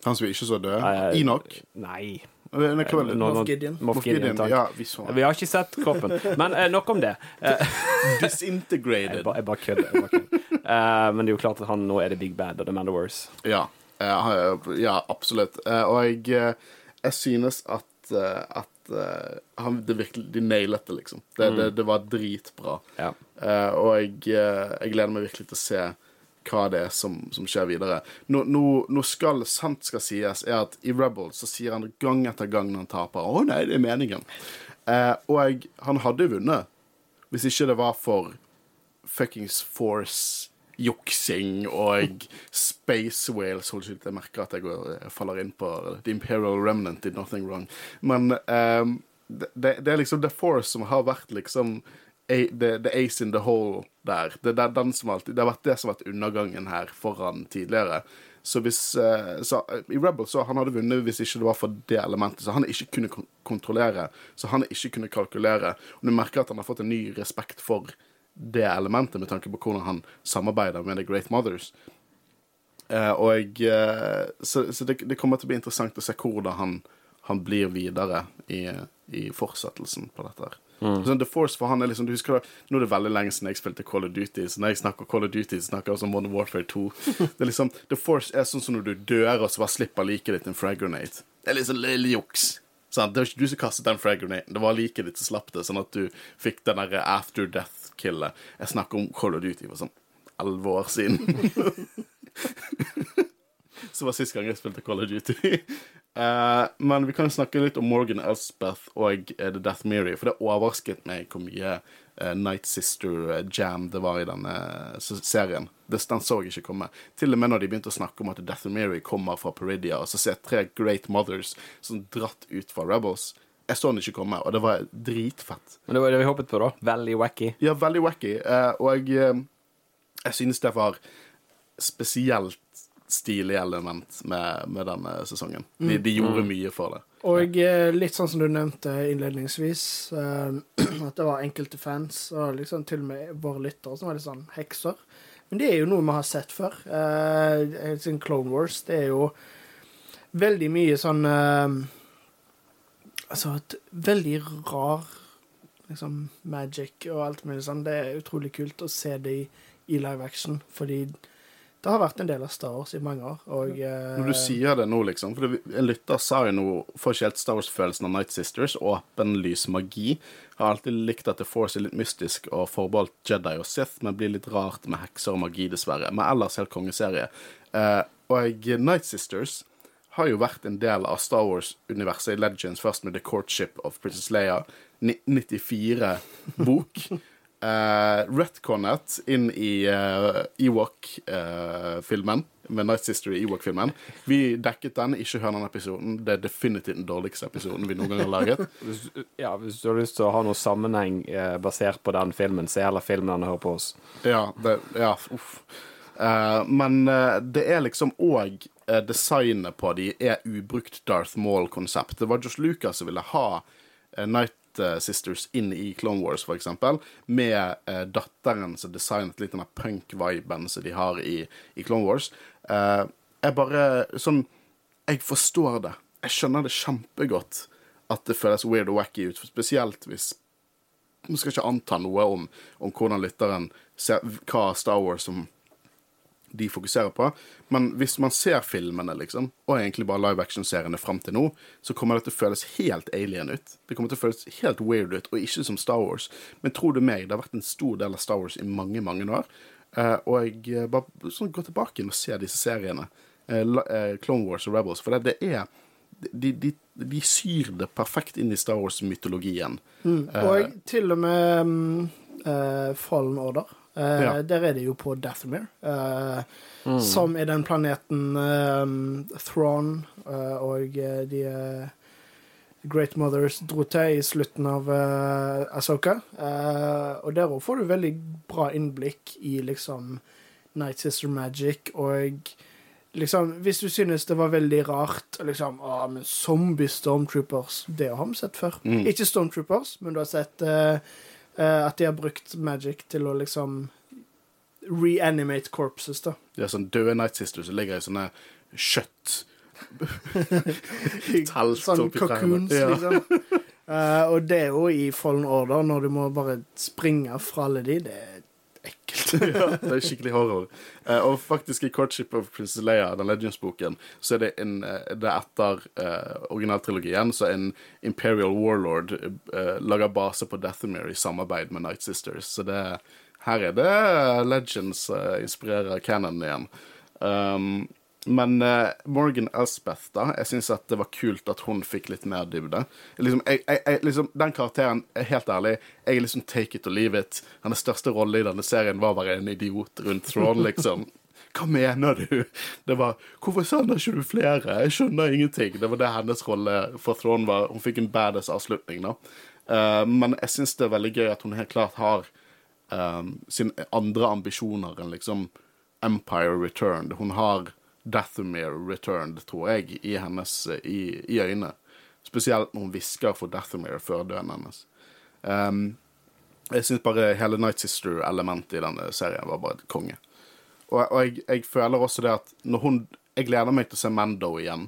Han som ikke så død. Uh, Inok? Nei. Eh, Moff Gideon. Moff Gideon, takk. Ja, vi så Vi har ikke sett kroppen. Men uh, nok om det. Uh, *laughs* Disintegrated. jeg bare kødder. jeg bare kødder. Eh, men det er jo klart at han nå er det big bad og the Mandalores. Ja, ja absolutt. Og jeg, eh, jeg synes at, at han, det virkelig, de nailet det, liksom. Det, det, det var dritbra. Ja. Eh, og jeg, jeg gleder meg virkelig til å se hva det er som, som skjer videre. Nå, nå, nå skal sant skal sies, er at i Rebels så sier han gang etter gang når han taper 'Å nei, det er meningen'. Eh, og han hadde vunnet hvis ikke det var for fuckings Force juksing og Space Whales Hold ut, jeg merker at jeg, går, jeg faller inn på The Imperial Remnant did nothing wrong. Men eh, det, det, er liksom The Force som har vært liksom the, the, ace in the hole der. Det, det, alltid, det, har vært det som har vært undergangen her foran tidligere. Så hvis uh, så, I Rebel så han hadde vunnet hvis ikke det var for det elementet. Så han ikke kunne kontrollere, så han ikke kunne kalkulere. Og du merker at han har fått en ny respekt for det elementet med tanke på hvordan han samarbeider med The Great Mothers. Uh, og Så, så det, det, kommer til å bli interessant å se hvordan han, han blir videre i, i, fortsettelsen på dette. her. Mm. Sånn, The Force for han er liksom, du husker det, Nå er det veldig lenge siden jeg spilte Call of Duty, så når jeg snakker Call of Duty, så snakker jeg også om Modern Warfare 2. *laughs* Det er liksom, The Force er sånn som når du dør, og så bare slipper liket ditt en frag grenade. Det er liksom lille juks. Sånn, det var ikke du som kastet den frag grenaden, det var liket ditt som slapp det, sånn at du fikk den derre after death killet. Jeg snakker om Call of Duty for sånn elleve år siden. *laughs* *laughs* Så var sist gang jeg spilte Call of Duty. Uh, *laughs* men vi kan snakke litt om Morgan Elspeth og uh, The Death Mary, for det overrasket meg hvor mye uh, Night Sister-jam det var i denne serien. Det, den så jeg ikke komme. Til og med når de begynte å snakke om at The Death Mary kommer fra Peridia, og så ser jeg tre Great Mothers som dratt ut fra Rebels. Jeg så den ikke komme, og det var dritfett. Men det var det vi håpet på, da? Veldig wacky? Ja, veldig wacky. Og jeg, jeg synes det var spesielt stilig element med, med denne sesongen. De, mm. de gjorde mm. mye for det. Og uh, litt sånn som du nevnte innledningsvis, *clears throat* at det var enkelte fans, og liksom til og med våre lyttere, som var litt sånn hekser. Men det er jo noe vi har sett før. Uh, Clone Wars, det er jo veldig mye sånn Altså, et veldig rar liksom, magic og alt mulig sånn. Det er utrolig kult å se det i, i live action, fordi det har vært en del av Star Wars i mange år. Og, uh, Når du sier det nå, liksom For en lytter sa jo noe Får ikke helt Star Wars-følelsen av Night Sisters. Åpenlys magi. Har alltid likt at The Force er litt mystisk og forbeholdt Jedi og Sith, men blir litt rart med hekser og magi, dessverre. Men ellers helt kongeserie. Uh, og Night Sisters har jo vært en del av Star Wars-universet i Legends, først med The Courtship of Princess Leia, 94-bok. *laughs* uh, Retconnet inn i uh, Ewok-filmen, uh, med Night Sister i Ewok-filmen. Vi dekket den, ikke hør den episoden. Det er definitivt den dårligste episoden vi noen gang har laget. *laughs* hvis, ja, hvis du har lyst til å ha noe sammenheng eh, basert på den filmen, se heller filmen enn å høre på oss. Ja, det, ja uff. Uh, men uh, det er liksom òg uh, designet på de er ubrukt Darth Maul-konsept. Det var Josh Lucas som ville ha Night Sisters inn i Clone Wars, eksempel, med datteren som designet litt den punk-viben som de har i, i Clone Wars. jeg bare Sånn Jeg forstår det. Jeg skjønner det kjempegodt at det føles weird og wacky ut, spesielt hvis Man skal ikke anta noe om, om hvordan lytteren ser hva Star Wars som de fokuserer på. Men hvis man ser filmene, liksom, og egentlig bare live action-seriene fram til nå, så kommer det til å føles helt alien ut. Det kommer til å føles helt weird ut, og ikke som Star Wars. Men tro du meg, det har vært en stor del av Star Wars i mange, mange år. Uh, og jeg uh, bare sånn, gå tilbake og se disse seriene. Uh, Clone Wars og Rebels. For det, det er de, de, de, syr det perfekt inn i Star Wars-mytologien. Mm. Og til og med um, Fallen Order Uh, ja. Der er det jo på Dathomir, uh, mm. som er den planeten um, Thrawn uh, og de Great Mothers dro til i slutten av uh, Asoka. og der òg får du veldig bra innblikk i liksom Night Sister Magic og liksom Hvis du synes det var veldig rart liksom, ah, men Zombie Stormtroopers, det har vi sett før. Mm. Ikke Stormtroopers, men du har sett Uh, at de har brukt magic til å liksom reanimate corpses, da. Ja, sånn døde Night Sisters ligger i sånne kjøtt *laughs* sånn cocoons, ja. liksom. Uh, og det er jo i Fallen Order, når du må bare springe fra alle de, det er ekkelt. *laughs* ja, det er skikkelig horror. Uh, og faktisk i Courtship of Princess Leia, den Legends-boken, så er det, en, uh, det er etter uh, originaltrilogien, så en Imperial Warlord lager base på Deathamere i samarbeid med Night Sisters. Så det er her er det Legends uh, inspirerer Cannon igjen. Um, men uh, Morgan Elspeth, da, jeg syns at det var kult at hun fikk litt mer dybde. Liksom, jeg, jeg, liksom, den karakteren, er helt ærlig, jeg er liksom take it or leave it. Hennes største rolle i denne serien var å være en idiot rundt Throne, liksom. *laughs* Hva mener du? Det var Hvorfor sender ikke du flere? Jeg skjønner ingenting. Det var det hennes rolle for Throne var. Hun fikk en badass avslutning, da. Uh, men jeg syns det er veldig gøy at hun helt klart har um, sine andre ambisjoner enn liksom Empire Returned. Hun har Dathomir Returned, tror jeg, i hennes i, i øynene. Spesielt når hun hvisker for Dathomir før døden hennes. Um, jeg syns bare hele Night Sister-elementet i denne serien var bare konge. Og, og jeg, jeg, føler også det at når hun Jeg gleder meg til å se Mando igjen,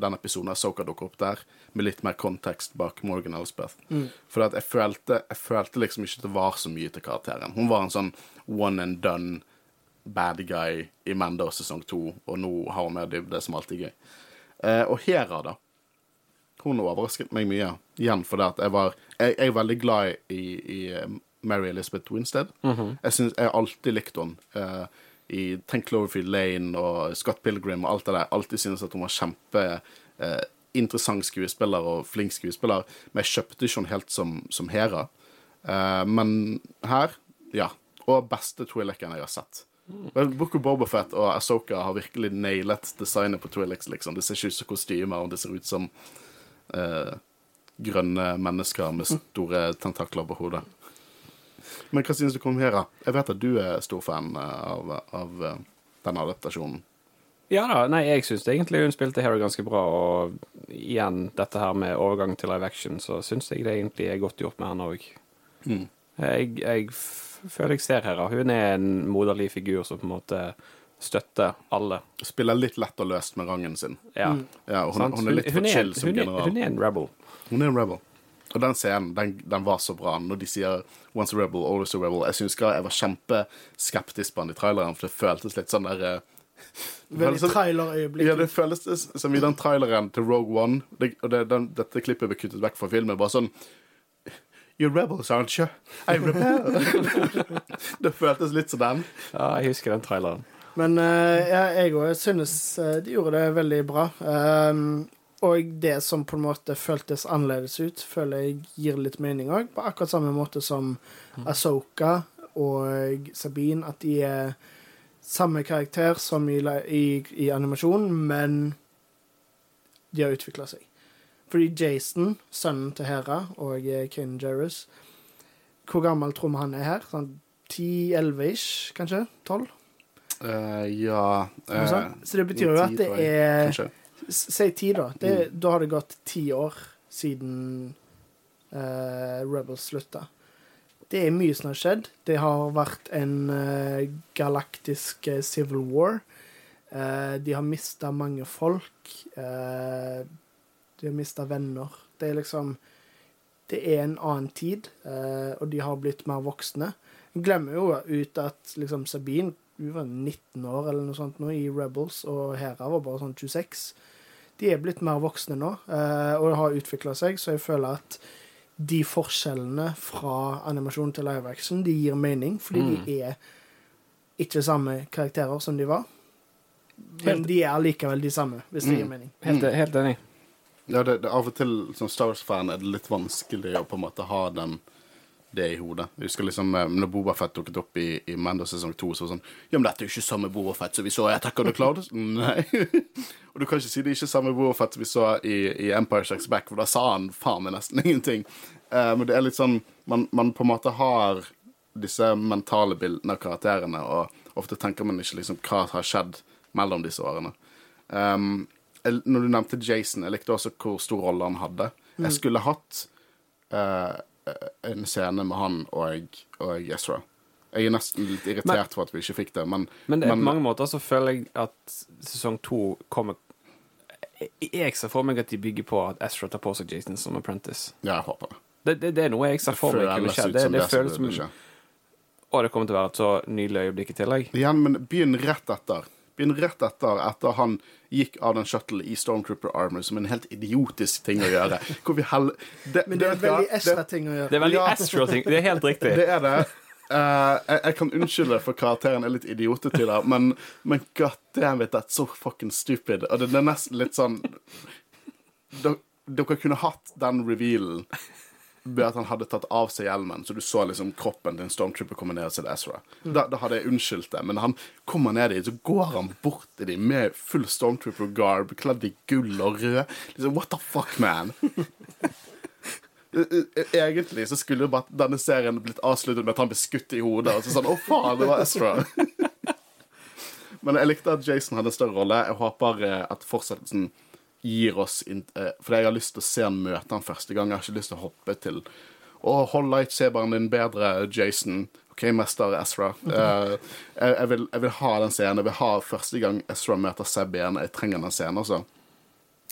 den episoden av Soka dukker opp der, med litt mer kontekst bak Morgan Elspeth. Mm. For jeg følte, jeg følte liksom ikke det var så mye til karakteren. Hun var en sånn one and done bad guy i Mando sesong to, og nå har hun mer dybde, som alltid gøy. Eh, og Hera, da. Hun overrasket meg mye. Igjen fordi at jeg var Jeg, jeg er veldig glad i, i eh, Mary Elizabeth Winstead. Mm -hmm. Jeg, synes, jeg alltid likt henne. Eh, I Tenk Cloverfield Lane og Scott Pilgrim og alt det der. Alltid synes at hun var kjempe eh, interessant skuespiller og flink skuespiller. Men jeg kjøpte ikke henne helt som, som Hera. Eh, men her, ja. Og beste Twi'leken jeg har sett. Men Book of Bobafett og Asoka har virkelig nailet designet på Twilix. liksom. Det ser ikke ut som kostymer, og det ser ut som eh, grønne mennesker med store tentakler på hodet. Men hva synes du om Hera? Jeg vet at du er stor fan eh, av, av denne adaptasjonen. Ja da, nei, jeg syns egentlig hun spilte Hera ganske bra, og igjen, dette her med overgang til live action, så syns jeg det egentlig er godt gjort med henne òg. Mm. Jeg, jeg føler jeg ser her. Hun er en moderlig figur som på en måte støtter alle. Spiller litt lett og løst med rangen sin. Ja. Mm. ja hun, hun, er litt for chill som general. Hun er en rebel. Hun er en rebel. Og den scenen den, den, var så bra når de sier 'once a rebel, always a rebel'. Jeg synes jeg var kjempeskeptisk på den i traileren, for det føltes litt sånn der eh, *laughs* Veldig trailerøyeblikk. Ja, det føles som i den traileren til Rogue One. Det, og det, den, dette klippet ble kuttet vekk fra filmen. Bare sånn You're rebels, aren't you? I rebel. *laughs* det føltes litt som den. Ja, jeg husker den traileren. Men uh, ja, jeg òg synes uh, de gjorde det veldig bra. Um, og det som på en måte føltes annerledes ut, føler jeg gir litt mening òg. På akkurat samme måte som Asoka og Sabine, at de er samme karakter som i, i, i animasjonen, men de har utvikla seg. Fordi Jason, sønnen til Hera og eh, Kane Jarrus Hvor gammel tror vi han er her? Sånn 10-11-ish, kanskje? 12? Uh, eh, ja uh, Så det betyr jo at det er Si ti, da. Det, mm. Da har det gått ti år siden uh, Rebels slutta. Det er mye som har skjedd. Det har vært en uh, galaktisk civil war. de har mista mange folk. Uh, de har mista venner. Det er liksom Det er en annen tid, eh, og de har blitt mer voksne. Jeg glemmer jo ut at liksom Sabine hun var 19 år eller noe sånt nå i Rebels, og Hera var bare sånn 26. De er blitt mer voksne nå, eh, og har utvikla seg, så jeg føler at de forskjellene fra animasjon til live action, de gir mening, fordi mm. de er ikke samme karakterer som de var. Men de er allikevel de samme, hvis det gir mm. mening. Helt, helt enig. Ja, det, det, av og til som Star Wars-fan er det litt vanskelig å på en måte ha den, det i hodet. Jeg husker liksom eh, når Bobafett dukket opp i, i Mando sesong to, så var det sånn Ja, men dette er jo ikke samme Bobafett som vi så i Attack of the Cloud. *laughs* Nei. og du kan ikke si det er ikke samme Bobafett som vi så i, i Empire Strikes Back, for da sa han faen meg nesten *laughs* ingenting. Uh, men det er litt sånn man, man, på en måte har disse mentale bildene av karakterene, og ofte tenker man ikke liksom hva har skjedd mellom disse årene. Um, når du nevnte Jason, jeg likte også hvor stor rolle han hadde. Mm. Jeg skulle hatt uh, en scene med han og, og Ezra. Jeg er nesten litt irritert men, for at vi ikke fikk det, men Men, men på mange måter så føler jeg at sesong to kommer Jeg ser for meg at de bygger på at Ezra tar på seg Jason som apprentice. Ja, jeg håper det. Det, det, det er noe jeg ser for meg kunne skje. Det, det, føles som Og det kommer til å være et så nydelig øyeblikk i tillegg. Igjen, men begynn rett etter. Begynn rett etter, etter han gikk av den shuttle i Stormtrooper Armor som en helt idiotisk ting å gjøre. Hvor vi hell... Det, Men det er en veldig Estra-ting å gjøre. Det er veldig ja. Estra-ting. Det er helt riktig. Det er det. Uh, jeg, jeg kan unnskylde for karakteren er litt idiotete i det, men, men god damn it, that's so fucking stupid. Og det, det er nesten litt sånn Dere, dere kunne hatt den revealen ved at han hadde tatt av seg hjelmen, så du så liksom kroppen til en stormtrooper komme ned til Ezra. Da, da hadde jeg unnskyldt det, men han kommer ned dit, så går han bort til dem med full stormtrooper-garb, kledd i gull og rød. Liksom, What the fuck, man? *laughs* Egentlig så skulle jo bare denne serien blitt avsluttet med at han ble skutt i hodet. Og så sånn, å faen, det var Ezra. *laughs* Men jeg likte at Jason hadde en større rolle. Jeg håper eh, at fortsettelsen gir oss eh, For jeg har lyst til å se han møte han første gang. Jeg har ikke lyst til å hoppe til Å, hold lightsaberen din bedre, Jason. OK, mester Ezra. Uh, *laughs* jeg, jeg, vil, jeg vil ha den scenen. Jeg vil ha første gang Ezra møter Seb igjen. Jeg trenger den scenen, altså.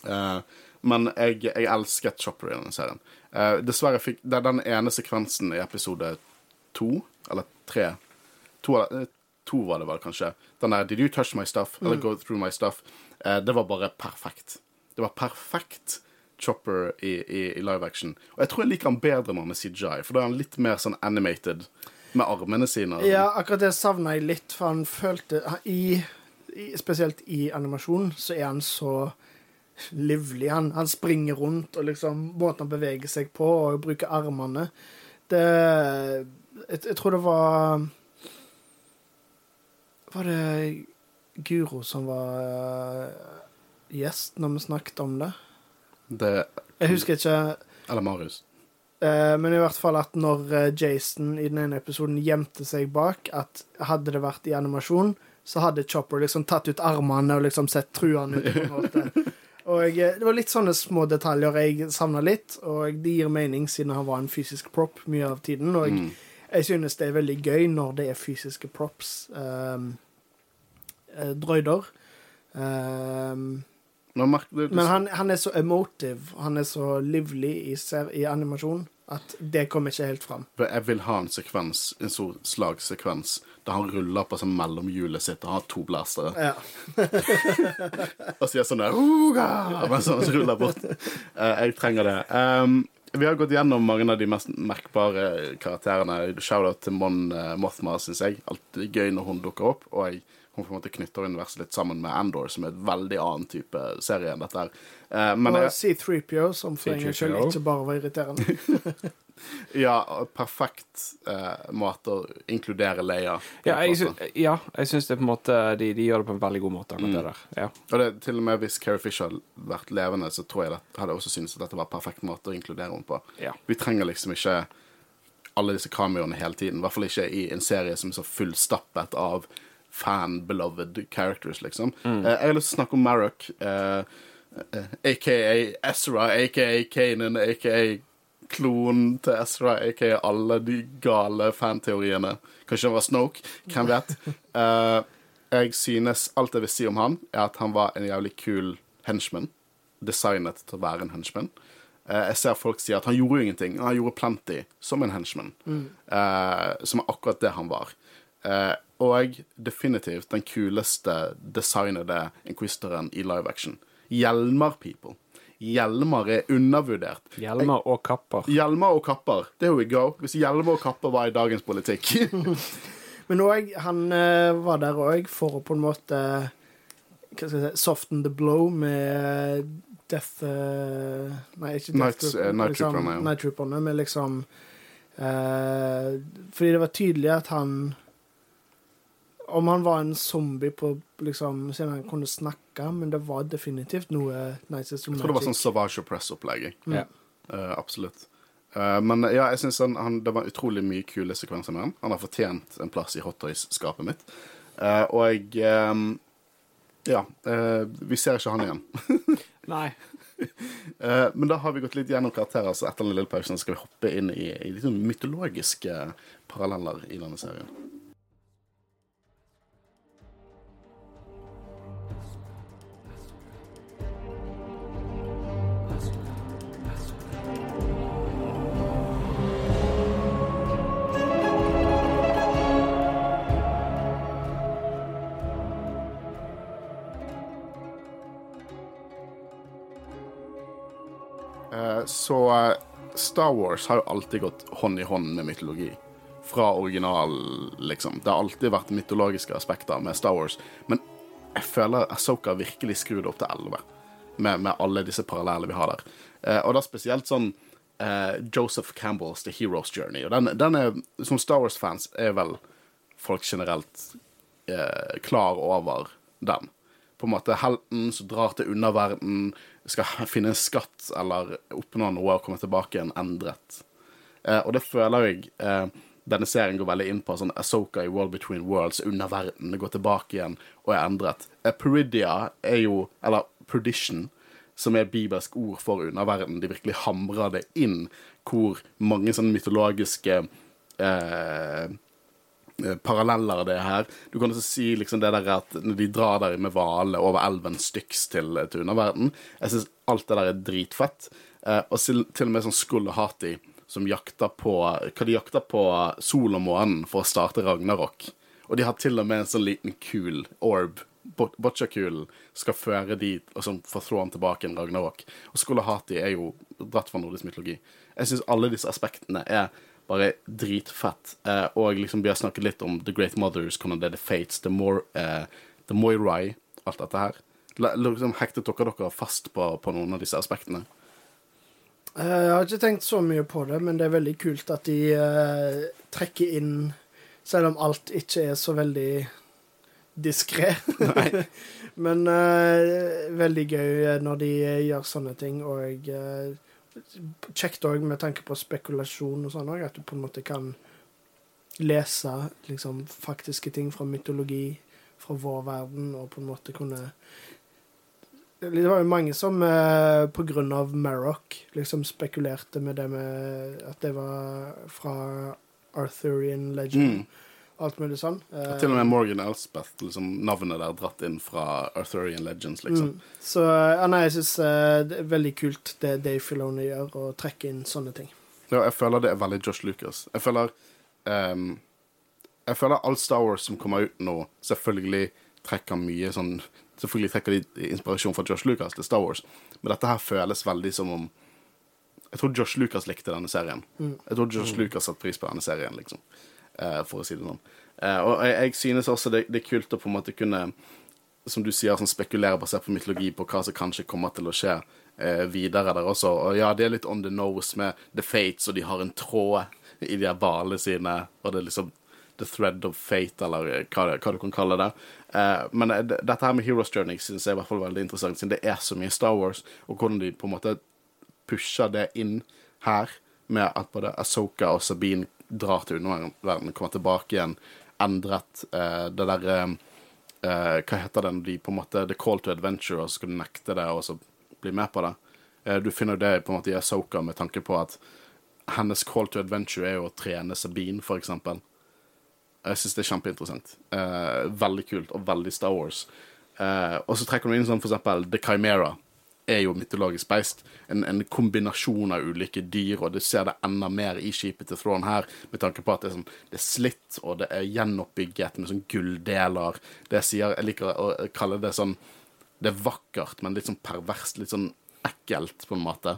Uh, men jeg, jeg elsket Chopper i denne serien. Uh, dessverre fikk Det er den ene sekvensen i episode to, eller tre To, to var det vel, kanskje. Den der 'Did you touch my stuff?' eller 'Go through my stuff'. Det var bare perfekt. Det var perfekt Chopper i, i, i live action. Og jeg tror jeg liker han bedre når han er CJI, for da er han litt mer sånn animated med armene sine. Ja, akkurat det savna jeg litt, for han følte i, i, Spesielt i animasjon så er han så livlig. Han, han springer rundt, og liksom måten han beveger seg på, og bruker armene Det jeg, jeg tror det var Var det Guro som var gjest når vi snakket om det? Det, Jeg husker ikke eller Marius. Eh, men i hvert fall at når eh, Jason i den ene episoden gjemte seg bak, at hadde det vært i animasjon, så hadde Chopper liksom tatt ut armene og liksom sett truende ut. på en måte. *laughs* Og eh, Det var litt sånne små detaljer jeg savna litt, og det gir mening siden han var en fysisk prop mye av tiden. Og jeg, jeg synes det er veldig gøy når det er fysiske props. Um, drøyder. Um, du, men han, han er så emotive, han er så livlig i, i animasjon, at det kommer ikke helt fram. Jeg vil ha en sekvens, en stor slagsekvens, der han ruller på mellom hjulet sitt og har to blastere. Ja. *laughs* Og sier sånn der! Mens han ruller bort. Eh, jeg trenger det. Um, vi har gått gjennom mange av de mest merkbare karakterene. Shout-out til Mon uh, Mothma, syns jeg. Alltid gøy når hun dukker opp. Og jeg, hun på en måte knytter universet litt sammen med Andor, som er et veldig annen type serie enn dette her. Eh, men Og C3PO, som for en gangs skyld ikke bare var irriterende. *laughs* ja, perfekt eh, måte å inkludere Leia på. Ja, jeg, sy ja, jeg syns det på en måte de, de gjør det på en veldig god måte, akkurat det der. Ja. Og det, til og med hvis Carrie Fisher hadde vært levende, så tror jeg det, hadde jeg også syntes at dette var en perfekt måte å inkludere henne på. Ja. Vi trenger liksom ikke alle disse cameoene hele tiden. I hvert fall ikke i en serie som er så fullstappet av fan-beloved characters, liksom. Eh, jeg har lyst til å snakke om Marrock, eh, eh, aka Ezra, aka Kanan, aka klonen til Ezra, aka alle de gale fanteoriene. Kanskje han var Snoke? Hvem vet? Uh, *laughs* jeg synes alt jeg vil si om han, er at han var en jævlig kul henchman. Designet til å være en henchman. Uh, jeg ser folk si at han gjorde jo ingenting. Han gjorde plenty som en henchman. Eh, som er akkurat det han var. Eh, og definitivt den kuleste designede inquisitoren i live action. Hjelmer, people. Hjelmer er undervurdert. Hjelmer og kapper. Hjelmer og kapper. There we go. Hvis hjelmer og kapper var i dagens politikk. *laughs* Men òg, han eh, var der òg for å på en måte hva skal jeg si, soften the blow med Death eh, Nei, ikke Death Night- Trooper Night liksom, Trooperne, ja. Night Trooperne, men liksom uh, Fordi det var tydelig at han Om han var en zombie på liksom Siden han kunne snakke, men det var definitivt noe nice Jeg tror det var sånn. Savage Press-opplegg. Mm. Uh, absolutt. Uh, men ja, jeg synes han, han, det var utrolig mye kule sekvenser med han. Han har fortjent en plass i Hot Toys-skapet mitt. Uh, og jeg um, Ja. eh, vi ser ikke han igjen. *laughs* Nei. Eh, men da har vi gått litt gjennom karakterer, så etter den lille pausen skal vi hoppe inn i, i litt sånn mytologiske paralleller i denne serien. Så eh, Star Wars har jo alltid gått hånd i hånd med mytologi. fra original, liksom. Det har alltid vært mytologiske aspekter med Star Wars, men jeg føler Asoka virkelig skrur det opp til 11, med, med alle disse parallellene vi har der. Eh, og da spesielt sånn eh, Joseph Campbells The Hero's Journey. Og den, den er, som Star Wars-fans er vel folk generelt eh, klar over den. På en måte helten som drar til underverden, skal *laughs* finne en skatt eller oppnå noe og komme tilbake igjen endret. Eh, og det føler jeg eh, denne serien går veldig inn på. sånn Asoka i World Between Worlds, underverden, går tilbake igjen og er endret. Eh, Peridia er jo Eller Perdition, som er bibelsk ord for underverden. De virkelig hamrer det inn hvor mange sånne mytologiske eh, paralleller det er her. Du kan også si liksom det der at når de drar der med hvale over elven Styx til, til underverden Jeg syns alt det der er dritfett. Eh, og til, og med sånn Skull og Hati som jakter på Hva de jakter på sol og månen for å starte Ragnarok. Og de har til og med en sånn liten kul orb Boccia-kulen skal føre dit og sånn fortrå han tilbake en Ragnarok. Og Skolahati er jo dratt fra nordisk mytologi. Jeg syns alle disse aspektene er bare dritfett. Eh, og liksom vi har snakket litt om The Great Mothers, er The Fates, The, More, eh, the Moirai, alt dette her. Liksom Hektet dere dere fast på, på noen av disse aspektene? Eh, jeg har ikke tenkt så mye på det, men det er veldig kult at de eh, trekker inn Selv om alt ikke er så veldig diskré. *laughs* Men uh, veldig gøy når de gjør sånne ting, og uh, kjekt òg med tanke på spekulasjon og sånn òg, at du på en måte kan lese liksom faktiske ting fra mytologi, fra vår verden, og på en måte kunne det var jo mange som eh, av Marrock liksom spekulerte med det med at det var fra Arthurian legend. Mm alt mulig sånn. Uh, til og med Morgan Elspeth, liksom, navnet der dratt inn fra Arthurian Legends, liksom. Mm. Så ja, nei, jeg syns uh, det er veldig kult det Dave Filoni gjør, å trekke inn sånne ting. Ja, jeg føler det er veldig Josh Lucas. Jeg føler um, Jeg føler all Star Wars som kommer ut nå, selvfølgelig trekker mye sånn Selvfølgelig trekker de inspirasjon fra Josh Lucas til Star Wars, men dette her føles veldig som om Jeg tror Josh Lucas likte denne serien. Mm. Jeg tror Josh mm. Lucas satte pris på denne serien, liksom. Eh, for å si det sånn. Eh, og jeg, jeg synes også det, det, er kult å på en måte kunne, som du sier, sånn spekulere basert på mytologi på hva som kanskje kommer til å skje eh, videre der også. Og ja, det er litt on the nose med The Fates, og de har en tråd i de her balene sine, og det er liksom The Thread of Fate, eller hva, hva du kan kalle det. Uh, men det, dette her med Heroes Journey synes jeg i hvert fall veldig interessant, siden det er så mye Star Wars, og hvordan de på en måte pusher det inn her, med at både Asoka og Sabine drar til underverdenen, kommer tilbake igjen, endret eh, det derre eh, Hva heter det når de på en måte The call to adventure, og så skal du nekte det og så bli med på det? Eh, du finner jo det på en måte i Asoka med tanke på at hennes call to adventure er jo å trene Sabine, for eksempel. Jeg syns det er kjempeinteressant. veldig kult og veldig Star Wars. og så trekker du inn sånn for eksempel The Chimera er jo mytologisk beist. En, en, kombinasjon av ulike dyr, og du ser det enda mer i skipet til Thrawn her, med tanke på at det er, sånn, det er slitt, og det er gjenoppbygget med sånn gulldeler. Det jeg sier, jeg liker å kalle det sånn Det er vakkert, men litt sånn perverst, litt sånn ekkelt, på en måte.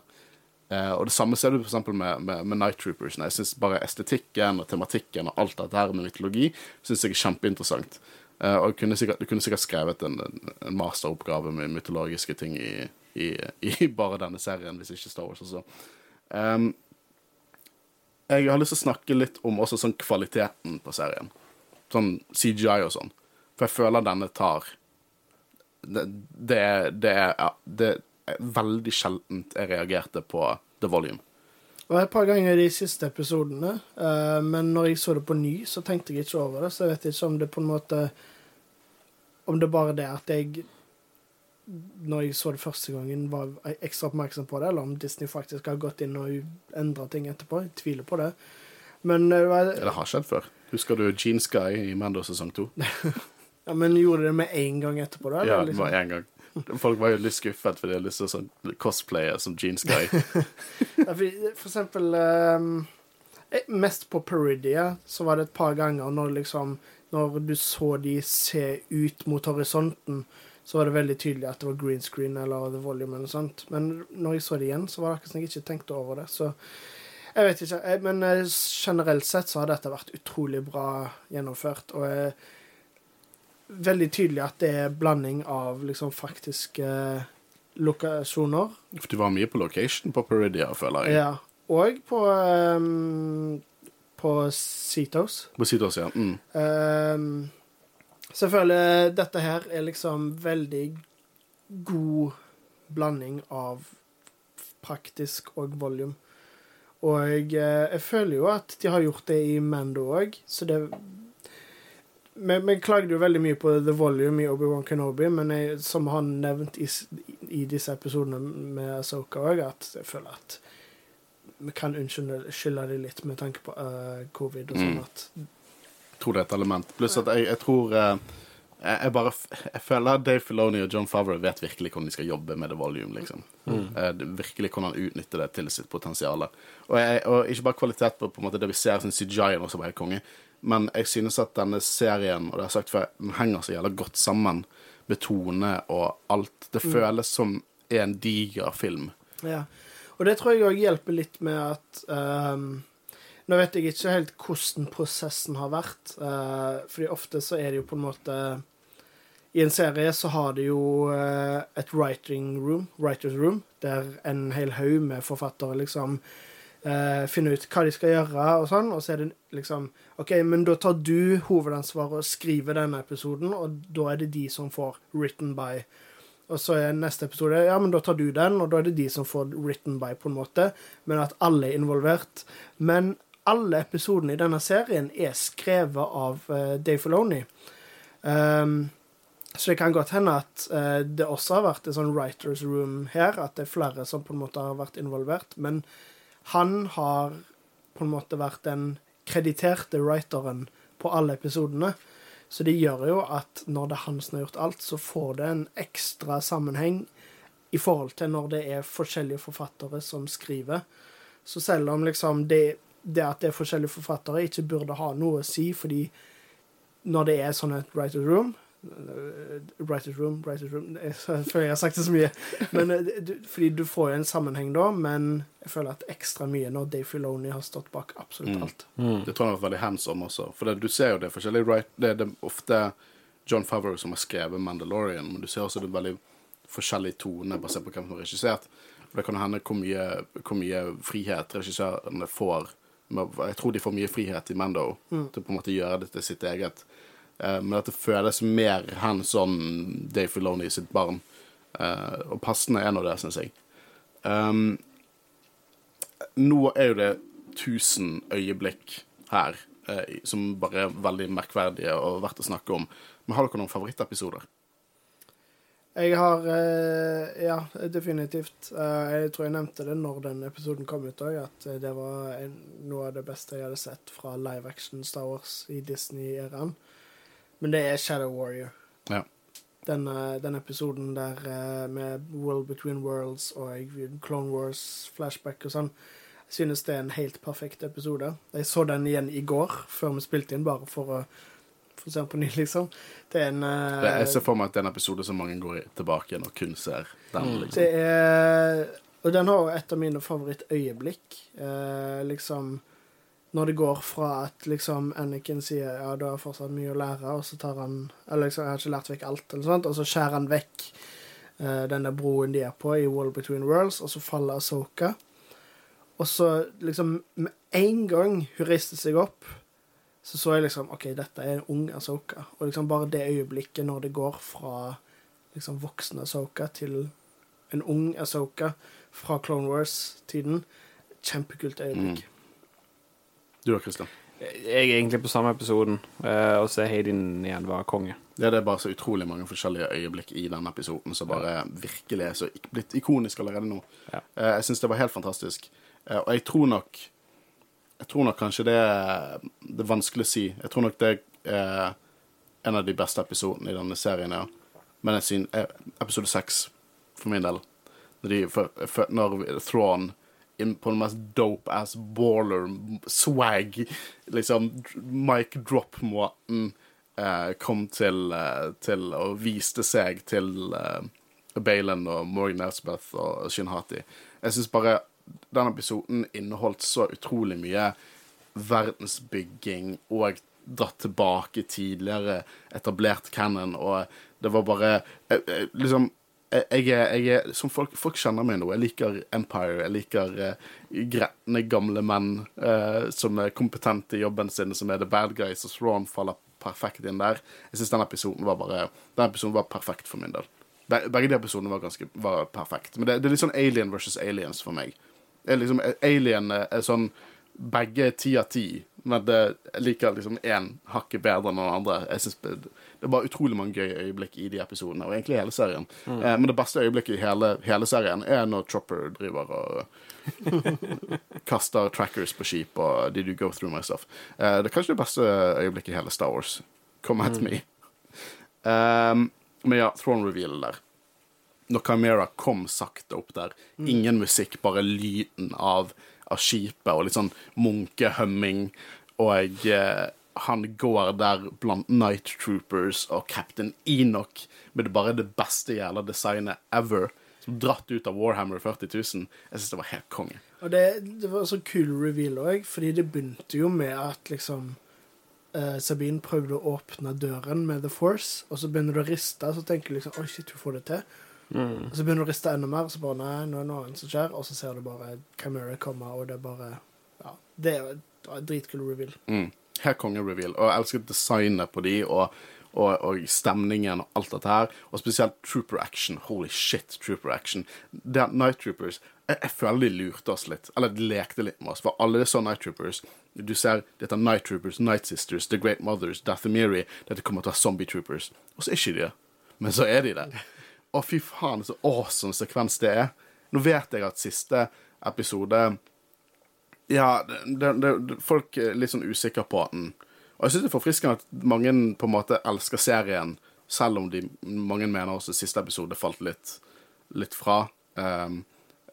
Eh, og det samme ser du eksempel med, med, med Night Troopers. Jeg syns bare estetikken og tematikken og alt dette her med mytologi synes jeg er kjempeinteressant. Uh, og kunne sikkert, du kunne sikkert skrevet en, en masteroppgave med mytologiske ting i, i, i, bare denne serien, hvis ikke Star Wars også. Um, jeg har lyst til å snakke litt om også sånn kvaliteten på serien. Sånn CGI og sånn. For jeg føler denne tar Det, det, er, ja, det er veldig sjeldent jeg reagerte på The Volume. Det var et par ganger i de siste episodene, uh, men når jeg så det på ny, så tenkte jeg ikke over det. Så jeg vet ikke om det på en måte Om det bare er det at jeg når jeg så det første gangen, var ekstra oppmerksom på det, eller om Disney faktisk har gått inn og endra ting etterpå. Jeg tviler på det. Men det, eh, var... det har skjedd før. Husker du Gene Sky i Mando sesong to? *laughs* ja, men gjorde det med én gang etterpå? da? Ja, det var én gang. Folk var jo litt skuffet fordi hadde lyst til å sånn cosplaye som Gene Sky. *laughs* for, eksempel um, Mest på Peridia så var det et par ganger når liksom Når du så de se ut mot horisonten så var det veldig tydelig at det var green screen eller The Volume eller noe sånt. Men når jeg så det igjen, så var det akkurat som jeg ikke tenkte over det. Så Jeg vet ikke, jeg, men eh, generelt sett så har dette vært utrolig bra gjennomført. Og er veldig tydelig at det er blanding av liksom faktiske lokasjoner. For du var mye på location på Peridia, føler jeg. Ja. Og på um, på Citos, På Sitos, ja. Mm. Um, så jeg føler dette her er liksom veldig god blanding av praktisk og volume. Og eh, jeg føler jo at de har gjort det i Mando òg, så det vi, vi klagde jo veldig mye på The Volume i Obi-Wan Kenobi, men jeg, som han nevnt i, i disse episodene med Asoka òg, at jeg føler at vi kan unnskylde det litt med tanke på uh, covid og sånn Mm. at tror det er et element. Pluss at jeg, jeg tror eh, jeg, bare Jeg føler at Dave Filoni og John Favreau vet virkelig hvordan de skal jobbe med The Volume, liksom. Eh, virkelig hvordan han utnytte det til sitt potensial. Og, jeg, og ikke bare kvalitet på, på en måte det vi ser, som CGI-en også bare konge, men jeg synes at denne serien, og det har jeg sagt før, den henger så jævla godt sammen med tone og alt. Det føles som en diger film. Ja. Og det tror jeg òg hjelper litt med at ehm, Nå vet jeg ikke helt hvordan prosessen har vært, uh, fordi ofte så er det jo på en måte I en serie så har de jo eh, et writing room, writers room, der en hel haug med forfattere liksom eh, finner ut hva de skal gjøre, og sånn, og så er det liksom OK, men da tar du hovedansvaret og skriver denne episoden, og da er det de som får written by. Og så er neste episode Ja, men da tar du den, og da er det de som får written by, på en måte. Men at alle er involvert. Men alle episodene i denne serien er skrevet av eh, Dave Filoni. Um, så det kan godt hende at uh, det også har vært en sånn writers room her, at det er flere som på en måte har vært involvert. Men han har på en måte vært den krediterte writeren på alle episodene. Så det gjør jo at når det er han som har gjort alt, så får det en ekstra sammenheng i forhold til når det er forskjellige forfattere som skriver. Så selv om liksom det, det at det er forskjellige forfattere, ikke burde ha noe å si, fordi når det er sånn et writer's room eh, Writer's room, writer's room Jeg føler jeg har sagt det så mye. Men, eh, du, fordi du får jo en sammenheng da, men jeg føler at ekstra mye når Dave Filoni har stått bak absolutt Mm. alt. Det tror jeg har vært veldig hands on også. For det, du ser jo det forskjellige right, det, det er ofte John Favreau som har skrevet Mandalorian, men du ser også det veldig forskjellig tone basert på hvem som har regissert. For det kan hende hvor mye, hvor mye frihet regissørene får. Jeg tror de får mye frihet i Mando til på en måte gjøre det til sitt eget. Eh, Men at det føles mer hands on Dave Filoni sitt barn. Eh, Og passende er nå det, syns jeg. Um, nå er jo det 1000 øyeblikk her eh, som bare er veldig merkverdige og verdt å snakke om. Men har dere noen favorittepisoder? Jeg har eh, Ja, definitivt. Eh, jeg tror jeg nevnte det når den episoden kom ut òg, at eh, det var en, noe av det beste jeg hadde sett fra live action Star Wars i Disney-æraen. Men det er Shadow Warrior. Ja. Den, den episoden der med World Between Worlds og Clone Wars flashback og sånn. Jeg synes det er en helt perfekt episode. Jeg så den igjen i går, før vi spilte inn, bare for å få se den på ny, liksom. Det er en uh, Jeg ser for meg at det er en episode som mange går tilbake igjen og kun ser den. liksom. Det er Og den har et av mine favorittøyeblikk. uh, liksom Når det går fra at liksom Anniken sier ja, du har fortsatt mye å lære, og så tar han Eller liksom, jeg har ikke lært vekk alt, eller sånt, og så skjærer han vekk uh, den der broen de er på i Wall Between Worlds, og så faller Asoka. Og så liksom Med en gang hun reiste seg opp, så så jeg liksom OK, dette er en ung Asoka. Og liksom bare det øyeblikket når det går fra liksom voksen Asoka til en ung Asoka fra Clone Wars-tiden. Kjempekult øyeblikk. Du da, Christian? Jeg er egentlig på samme episoden. Uh, og så er Heidin igjen var konge. Ja, det er bare så utrolig mange forskjellige øyeblikk i denne episoden som bare virkelig er så blitt ikonisk allerede nå. Ja. Uh, Jeg syns det var helt fantastisk. Uh, Og jeg tror nok Jeg tror nok kanskje det er, det er vanskelig å si. Jeg tror nok det er en av de beste episodene i denne serien, ja. Men jeg synes, episode seks, for min del, når, de, for, for, når Thrawn inn på den mest dope ass baller swag, liksom mic drop-måten, eh, kom til, eh, til og viste seg til eh, Baylon og Morgan Elsbeth og Shin Hati. Jeg syns bare den episoden inneholdt så utrolig mye verdensbygging og dratt tilbake tidligere etablert canon, og det var bare eh, eh, Liksom jeg er, jeg er som folk, folk kjenner meg nå. Jeg liker Empire. Jeg liker uh, gretne, gamle menn uh, som er kompetente i jobben sin, som er the bad guys, og Thrawn faller perfekt inn der. Jeg syns den episoden var bare Den episoden var perfekt for min del. Begge de episodene var ganske var perfekt. Men det, det, er litt sånn Alien versus Aliens for meg. Liksom, Alien er sånn begge ti av ti men det, jeg liker liksom én hakket bedre enn den andre. Jeg synes det, er bare utrolig mange gøye øyeblikk i de episodene, og egentlig hele serien. Mm. Eh, men det beste øyeblikket i hele, hele, serien er når Chopper driver og *laughs* kaster trackers på skip og Did you go through my stuff? Eh, det er kanskje det beste øyeblikket i hele Star Wars. Come at mm. me. *laughs* Um, men ja, throne reveal der. Når Chimera kom sakte opp der, mm. ingen musikk, bare lyden av av skipet, og litt sånn munkehømming, Og eh, han går der blant Night Troopers og Captain Enoch med det bare det beste jævla designet ever. Som dratt ut av Warhammer 40 000. Jeg syns det var helt konge. Og det, det var så kul reveal òg, fordi det begynte jo med at liksom eh, Sabine prøvde å åpne døren med The Force, og så begynner du å riste, så tenker du liksom Oi, shit, hun får det til. Mm. Og så begynner du å riste enda mer, og så bare Nei, nå er det noe annet som skjer. Og så ser du bare Camera komme, og det er bare Ja. Det er en dritkul reveal. Mm. Her konge-reveal. Og jeg elsker designet på de, og, og, og, stemningen og alt dette her. Og spesielt Trooper Action. Holy shit, Trooper Action. Det er Night Troopers jeg, jeg, føler de lurte oss litt. Eller de lekte litt med oss. For alle disse Night Troopers Du ser dette Night Troopers, Night Sisters, The Great Mothers, Dathomiri Dette kommer til å være Zombie Troopers. Og så er ikke de det. Men så er de det. *laughs* Å, fy faen, så awesome sekvens det er. Nå vet jeg at siste episode Ja, det, det, det, folk er litt sånn usikre på den. Og jeg syns det er forfriskende at mange på en måte elsker serien, selv om de, mange mener også siste episode falt litt, litt fra. Um,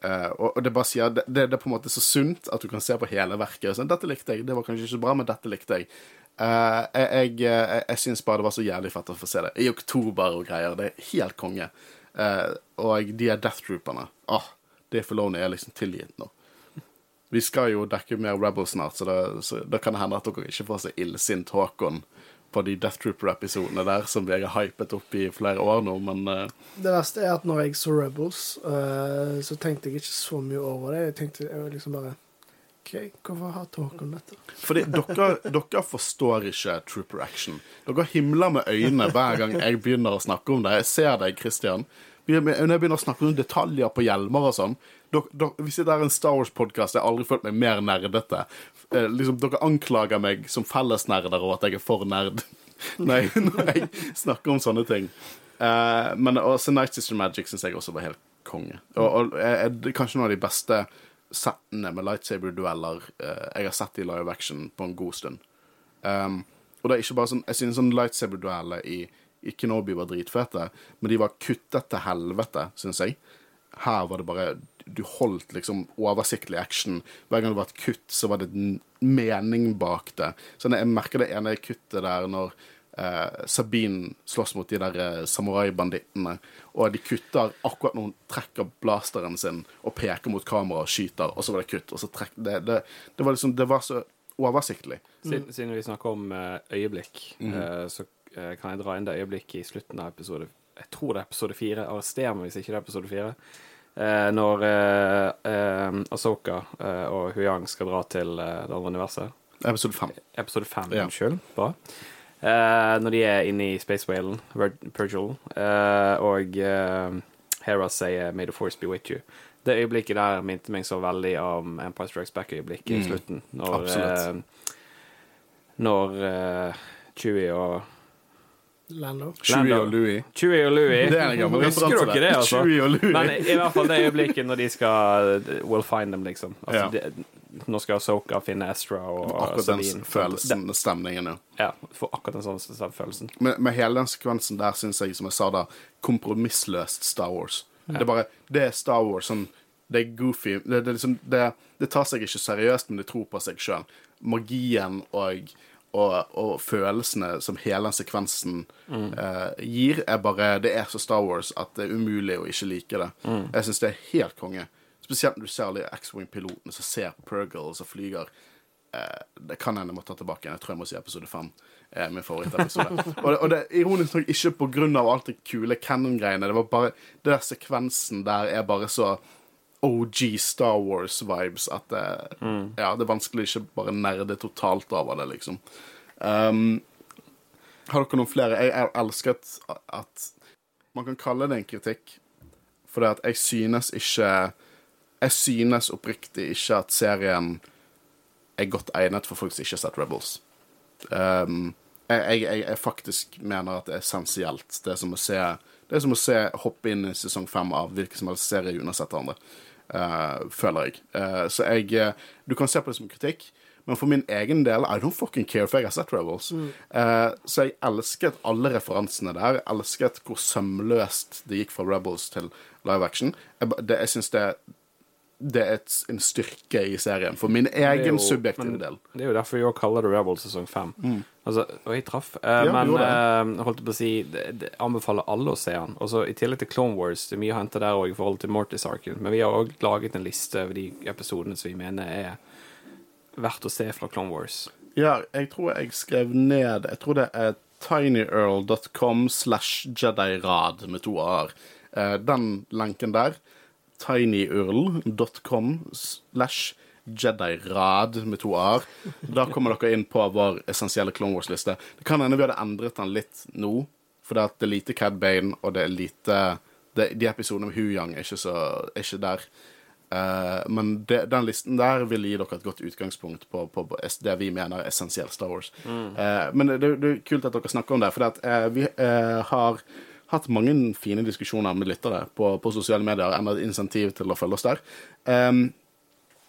uh, og, det bare sier det, det, er på en måte så sunt at du kan se på hele verket. Sånn, 'Dette likte jeg. Det var kanskje ikke så bra, men dette likte jeg.' Uh, jeg jeg, jeg syns bare det var så jævlig fett å få se det. I oktober og greier. Det er helt konge. Uh, og de er Death Trooperne. Oh, det Filoni er liksom tilgitt nå. Vi skal jo dekke mer Rebels snart, så da, kan det hende at dere ikke får så illsint Håkon på de Death Trooper-episodene der som jeg har hypet opp i flere år nå, men uh... Det verste er at når jeg så Rebels, så tenkte jeg ikke så mye over det. Jeg tenkte jeg liksom bare OK, hvorfor har Håkon dette? Fordi dere, dere, forstår ikke Trooper Action. Dere himler med øynene hver gang jeg begynner å snakke om det. Jeg ser deg, Christian. Når jeg begynner å snakke om detaljer på hjelmer og sånn Hvis det er en Star Wars-podkast, jeg har aldri følt meg mer nerdete. Eh, liksom, dere anklager meg som fellesnerder og at jeg er for nerd *laughs* Nei, når jeg snakker om sånne ting. Eh, men også Night Sister Magic syns jeg også var helt konge. Og, og er, kanskje noen av de beste settene med lightsaber-dueller eh, jeg har sett i live action på en god stund. Um, og det er ikke bare sånn Jeg synes sånn lightsaber-dueller i, i Kenobi var dritfete, men de var kuttet til helvete, syns jeg. Her var det bare Du holdt liksom oversiktlig action. Hver gang det var et kutt, så var det en mening bak det. Så jeg merker det ene kuttet der når eh, Sabine slåss mot de der eh, samuraibandittene, og de kutter akkurat når hun trekker blasteren sin og peker mot kamera og skyter, og så var det kutt, og så trekk det, det, det, var liksom Det var så oversiktlig. Siden, siden vi snakker om eh, øyeblikk, mm -hmm. så kan jeg dra inn det øyeblikket i slutten av episode Jeg tror det er episode fire. Arrester meg hvis ikke det er episode fire. Eh, når eh, eh, Asoka eh, og Huyang skal dra til det andre universet. Episode fem. Episode fem, ja. Unnskyld. Bra. Uh, når de er inne i Space Whalen, Purgil, uh, og uh, Hera sier 'May the force be with you'. Det øyeblikket der minte meg så veldig om Empire Strikes Back-øyeblikket mm. i slutten. Når, når Chewie og Lando. Chewie og Louie. Chewie og Louie. Det er en gammel Husker dere det, altså? Chewie og Louie. Men i hvert fall det øyeblikket når de skal We'll find them, liksom. Altså, ja. det, nå skal Soka finne Estra og Akkurat den følelsen, den stemningen, ja. Ja, for akkurat den sånn følelsen. Med, med hele den sekvensen der syns jeg, som jeg sa da, kompromissløst Star Wars. Ja. Det er bare Det er Star Wars sånn Det er goofy. Det, det, liksom, det, det tar seg ikke seriøst, men det tror på seg sjøl. Magien og og, og, følelsene som hele den sekvensen mm. uh, gir, er bare Det er så Star Wars at det er umulig å ikke like det. Mm. Jeg syns det er helt konge. Spesielt når du ser alle X-Wing-pilotene som ser på Purgle som flyger. Eh, det kan hende jeg må ta tilbake igjen. Jeg tror jeg må si episode fem. Er min favorittepisode. *laughs* og, det, og det ironisk nok ikke på grunn av alt det kule Cannon-greiene. Det var bare Det der sekvensen der er bare så OG Star Wars-vibes at det, ja, det er vanskelig ikke bare nerde totalt over det, liksom. Um, har dere noen flere? Jeg, jeg elsket at, at Man kan kalle det en kritikk, for det at jeg synes ikke Jeg synes oppriktig ikke at serien er godt egnet for folk som ikke har sett Rebels. Um, jeg, jeg, jeg faktisk mener at det er essensielt. Det er som å se Det er som å se hoppe inn i sesong fem av hvilken som helst serie uten å ha sett andre. Uh, føler jeg. Uh, så jeg uh, Du kan se på det som kritikk, men for min egen del I don't fucking care, for jeg har sett Rebels. Uh, så jeg elsket alle referansene der. Jeg elsket hvor sømløst det gikk fra Rebels til live action. Jeg, det, jeg syns det det er et, en styrke i serien, for min egen jo- subjektive men del. Det er jo derfor vi også kaller det Rebel sesong fem. Altså, og jeg traff. Eh, Ja, men eh, holdt på å si det, det anbefaler alle å se han. Og så I tillegg til Clone Wars, det er mye å hente der òg i forhold til Mortis-arken. Men vi har òg laget en liste over de episodene som vi mener er verdt å se fra Clone Wars. Ja, jeg tror jeg skrev ned Jeg tror det er tinyurl.com slash jedirad med to a-er. Eh, Den lenken der, tinyurl.com slash jedirad med to a-er, da kommer dere inn på vår essensielle Clone Wars-liste. Det kan hende vi hadde endret den litt nå, for det er lite Cad Bane, og det er lite det, De episodene med Hu Yang er ikke, så, er ikke der. Uh, men det, den listen der vil gi dere et godt utgangspunkt på, på, på det vi mener er essensielt Star Wars. Eh, men det, det er kult at dere snakker om det, for at, uh, vi har hatt mange fine diskusjoner med lyttere på, på sosiale medier, enda et insentiv til å følge oss der. Um,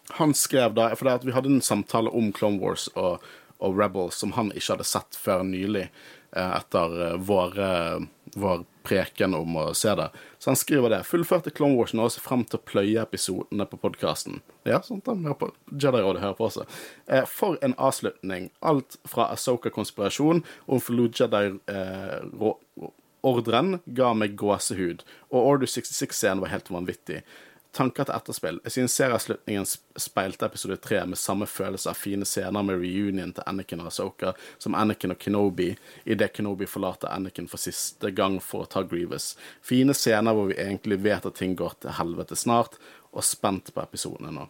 han skrev da For det at vi hadde en samtale om Clone Wars og, og Rebels som han ikke hadde sett før nylig, eh, etter eh, vår, eh, vår preken om å se det. Så han skriver det. Fullførte Clone Wars nå ser frem til å pløye episodene på podkasten. Ja, at han hører på Jedi-rådet hører på også. For en avslutning. Alt fra Asoka-konspirasjon og forlot Jedi-ordren ga meg gåsehud, og Order 66-scenen var helt vanvittig. Tanker til etterspill. Jeg synes serieavslutningen speilte episode 3 med samme følelse av fine scener med reunion til Anakin og Asoka som Anakin og Kenobi idet Kenobi forlater Anakin for siste gang for å ta Grievous. Fine scener hvor vi egentlig vet at ting går til helvete snart, og spent på episodene nå.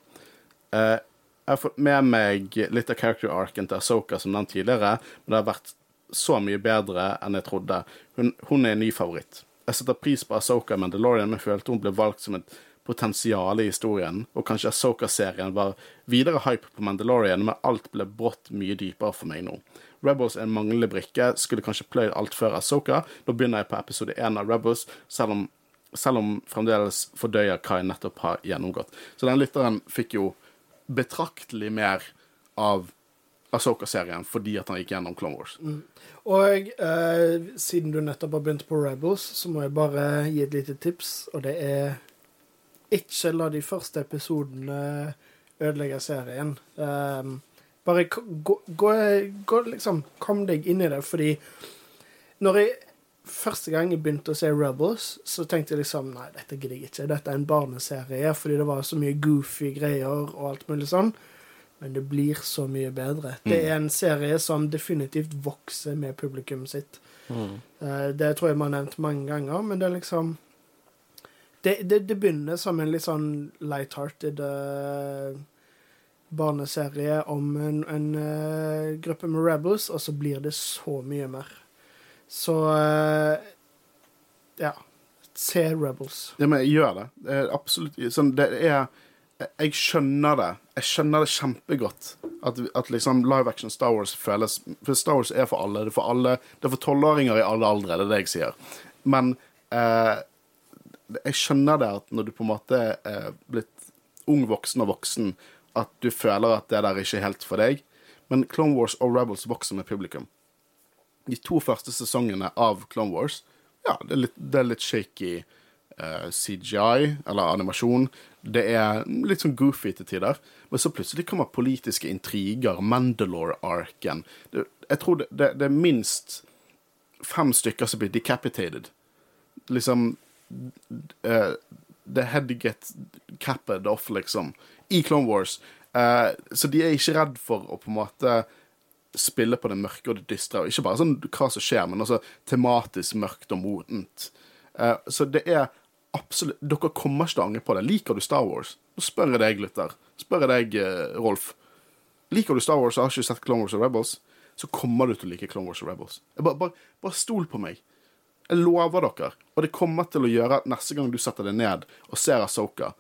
Uh, jeg har fått med meg litt av character arken til Asoka som nevnt tidligere, men det har vært så mye bedre enn jeg trodde. Hun, hun er en ny favoritt. Jeg setter pris på Asoka Mandalorian, men følte hun ble valgt som et potensial i historien, og kanskje Asoka-serien var videre hype på Mandalorian, men alt ble brått mye dypere for meg nå. Rebels er en manglende brikke, skulle kanskje pløyd alt før Asoka. Nå begynner jeg på episode én av Rebels, selv om, selv om fremdeles fordøyer hva jeg nettopp har gjennomgått. Så den lytteren fikk jo betraktelig mer av Asoka-serien fordi at han gikk gjennom Clone Wars. Og eh, siden du nettopp har begynt på Rebels, så må jeg bare gi et lite tips, og det er ikke la de første episodene ødelegge serien. Um, bare gå, gå, gå liksom Kom deg inn i det, fordi når jeg første gang jeg begynte å se Rebels, så tenkte jeg liksom Nei, dette gidder jeg ikke. Dette er en barneserie, fordi det var så mye goofy greier og alt mulig sånn. Men det blir så mye bedre. Det er en serie som definitivt vokser med publikum sitt. Mm. Det tror jeg vi har nevnt mange ganger, men det er liksom Det, det, det begynner som en litt sånn light-hearted eh, barneserie om en, en eh, gruppe med rebels, og så blir det så mye mer. Så eh, ja. Se Rebels. Ja, men gjør det. det absolutt sånn, det er Jeg skjønner det. Jeg skjønner det kjempegodt. At, at liksom live action Star Wars føles For Star Wars er for alle. Det er for alle Det er for tolvåringer i alle aldre, det er det jeg sier. Men eh, jeg skjønner det at når du på en måte er blitt ung voksen og voksen, at du føler at det der ikke er helt for deg. Men Clone Wars og Rebels vokser med publikum. De to første sesongene av Clone Wars, ja, det er litt, det er litt shaky eh, CGI, eller animasjon. Det er litt sånn goofy til tider. Men så plutselig kommer politiske intriger, Mandalore-arken. Jeg tror det, det, det er minst fem stykker som blir decapitated. Liksom uh, the head get capped off, liksom, i Clone Wars. Uh, så de er ikke redd for å på en måte spille på det mørke og det dystre. Ikke bare sånn hva som skjer, men også tematisk mørkt og modent. Uh, så det er absolutt Dere kommer ikke til å angre på det. Liker du Star Wars? Nå spør jeg deg, lytter. Spør jeg deg, eh, Rolf. Liker du Star Wars og har ikke sett Clone Wars og Rebels, så kommer du til å like Clone Wars og Rebels. Bare, bare, bare stol på meg. Jeg lover dere. Og det kommer til å gjøre at neste gang du setter deg ned og ser Asoka,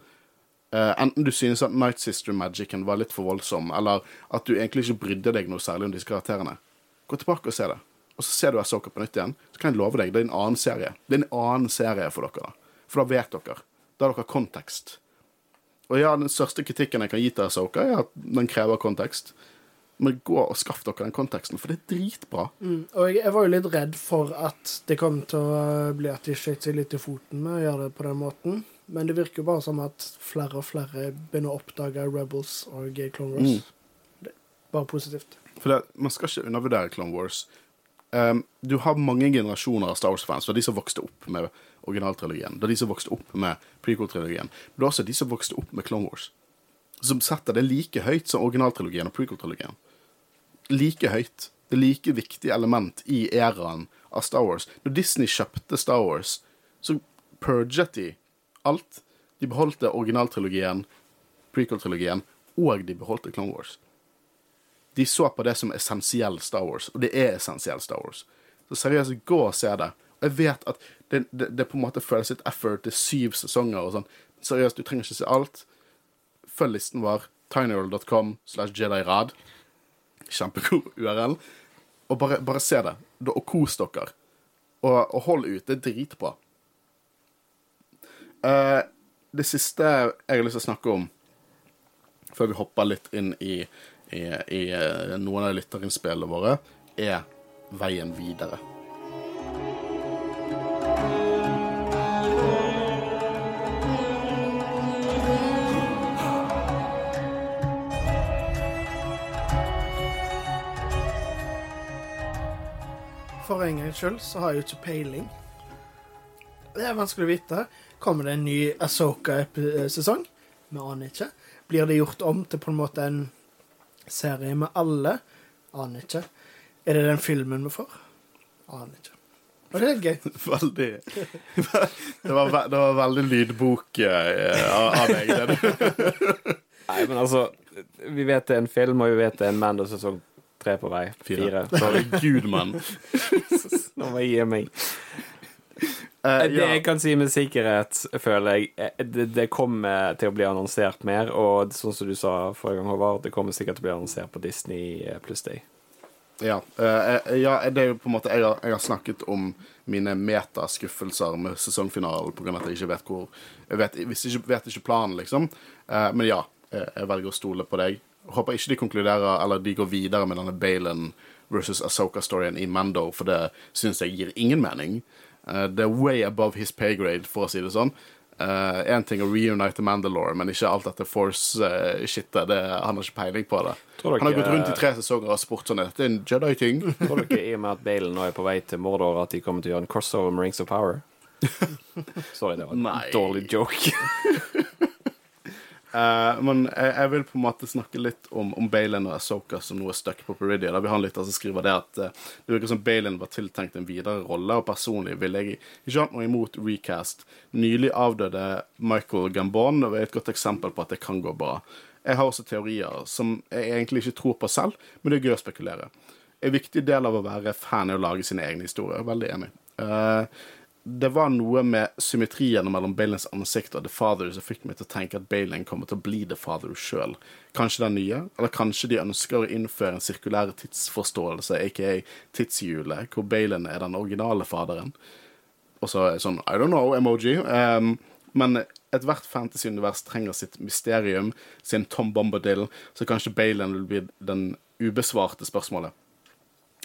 Uh, enten du synes at Night Sister-magicen var litt for voldsom, eller at du egentlig ikke brydde deg noe særlig om disse karakterene. Gå tilbake og se det. Og så ser du Asoka på nytt igjen. Så kan jeg love deg, det er en annen serie. Det er en annen serie for dere. da. For da vet dere. Da har dere kontekst. Og ja, den største kritikken jeg kan gi til Asoka, er at den krever kontekst. Men gå og skaff dere den konteksten, for det er dritbra. Mm. Og jeg, jeg var jo litt redd for at det kom til å bli at de skjøt seg litt i foten med å gjøre det på den måten. Men det virker jo bare som at flere og flere begynner å oppdage Rebels og Clone Wars. Er bare positivt. For det, man skal ikke undervurdere Clone Wars. Um, du har mange generasjoner av Star Wars-fans. Var de som vokste opp med originaltrilogien. Det er de som vokste opp med prequel-trilogien. Men det er også de som vokste opp med Clone Wars. Som setter det like høyt som originaltrilogien og prequel-trilogien. Like høyt. Det er like viktig element i æraen av Star Wars. Når Disney kjøpte Star Wars, så purget de alt. De beholdte originaltrilogien, prequel-trilogien, og de beholdte Clone Wars. De så på det som essensiell Star Wars, og det er essensiell Star Wars. Så seriøst, gå og se det. Jeg vet at det, det, det på en måte føles litt effort, er syv sesonger og sånn. Seriøst, du trenger ikke se alt. Følg listen vår, tinyworld.com slash jedirad. Kjempegod *laughs* URL. Og bare, bare se det, og kos dere. Og, og hold ut. Det er dritbra. Uh, det siste jeg har lyst til å snakke om, før vi hopper litt inn i, i, i uh, noen av lytterinnspillene våre, er veien videre. For en gangs skyld så har jeg jo ikke peiling. Det er vanskelig å vite. Kommer det en ny Asoka-sesong? Vi aner ikke. Blir det gjort om til på en måte en serie med alle? Aner ikke. Er det den filmen vi får? Aner ikke. Og det er gøy. *laughs* Veldig *laughs* Det var, ve det var veldig lydbok eh, av, av deg. Det. *laughs* Nei, men altså Vi vet det er en film, og vi vet det er en Mando sesong tre på vei. Fire. Herregud, *laughs* mann. Nå må jeg gi meg. Uh, Det ja. jeg kan si med sikkerhet, føler jeg, eh, det, det kommer til å bli annonsert mer. Og sånn som du sa forrige gang, Håvard, det kommer sikkert til å bli annonsert på Disney pluss Day. Ja, uh, ja, det er jo på en måte Jeg har, jeg har snakket om mine metaskuffelser med sesongfinalen pga. at jeg ikke vet hvor Jeg vet, jeg vet ikke planen, liksom. Uh, men ja, jeg velger å stole på deg. Håper ikke de konkluderer eller de går videre med denne Balen versus Asoka-storyen i Mando, for det syns jeg gir ingen mening. Uh, det er way above his pay grade, for å si det sånn. Én ting er å reunite Mandalore, men ikke alt dette Force-shitet. det han har ikke peiling på det. Dere- Han har gått rundt i tre sesonger og spurt sånn Det er en Jedi-ting. *laughs* Tror dere i og med at Balen nå er på vei til Mordor, at de kommer til å gjøre en crossover med Rings of Power? *laughs* Sorry, det var en Nei. dårlig joke. *laughs* Eh, men jeg, jeg vil på en måte snakke litt om, om Balin og Asoka som nå er stuck på Peridia. Da vi har en lytter som skriver det at uh, det virker som Balin var tiltenkt en videre rolle, og personlig ville jeg ikke hatt noe imot recast. Nylig avdøde Michael Gambon er et godt eksempel på at det kan gå bra. Jeg har også teorier som jeg egentlig ikke tror på selv, men det er gøy å spekulere. En viktig del av å være fan er å lage sine egne historier. Veldig enig. Eh, det var noe med symmetrien mellom Balins ansikt og The Father som fikk meg til å tenke at Balin kommer til å bli The Father sjøl. Kanskje den nye, eller kanskje de ønsker å innføre en sirkulær tidsforståelse, aka tidshjulet, hvor Balin er den originale faderen. Og så er sånn I don't know, emoji. Um, men ethvert fantasy-univers trenger sitt mysterium, sin Tom Bombadil, så kanskje Balin vil bli den ubesvarte spørsmålet.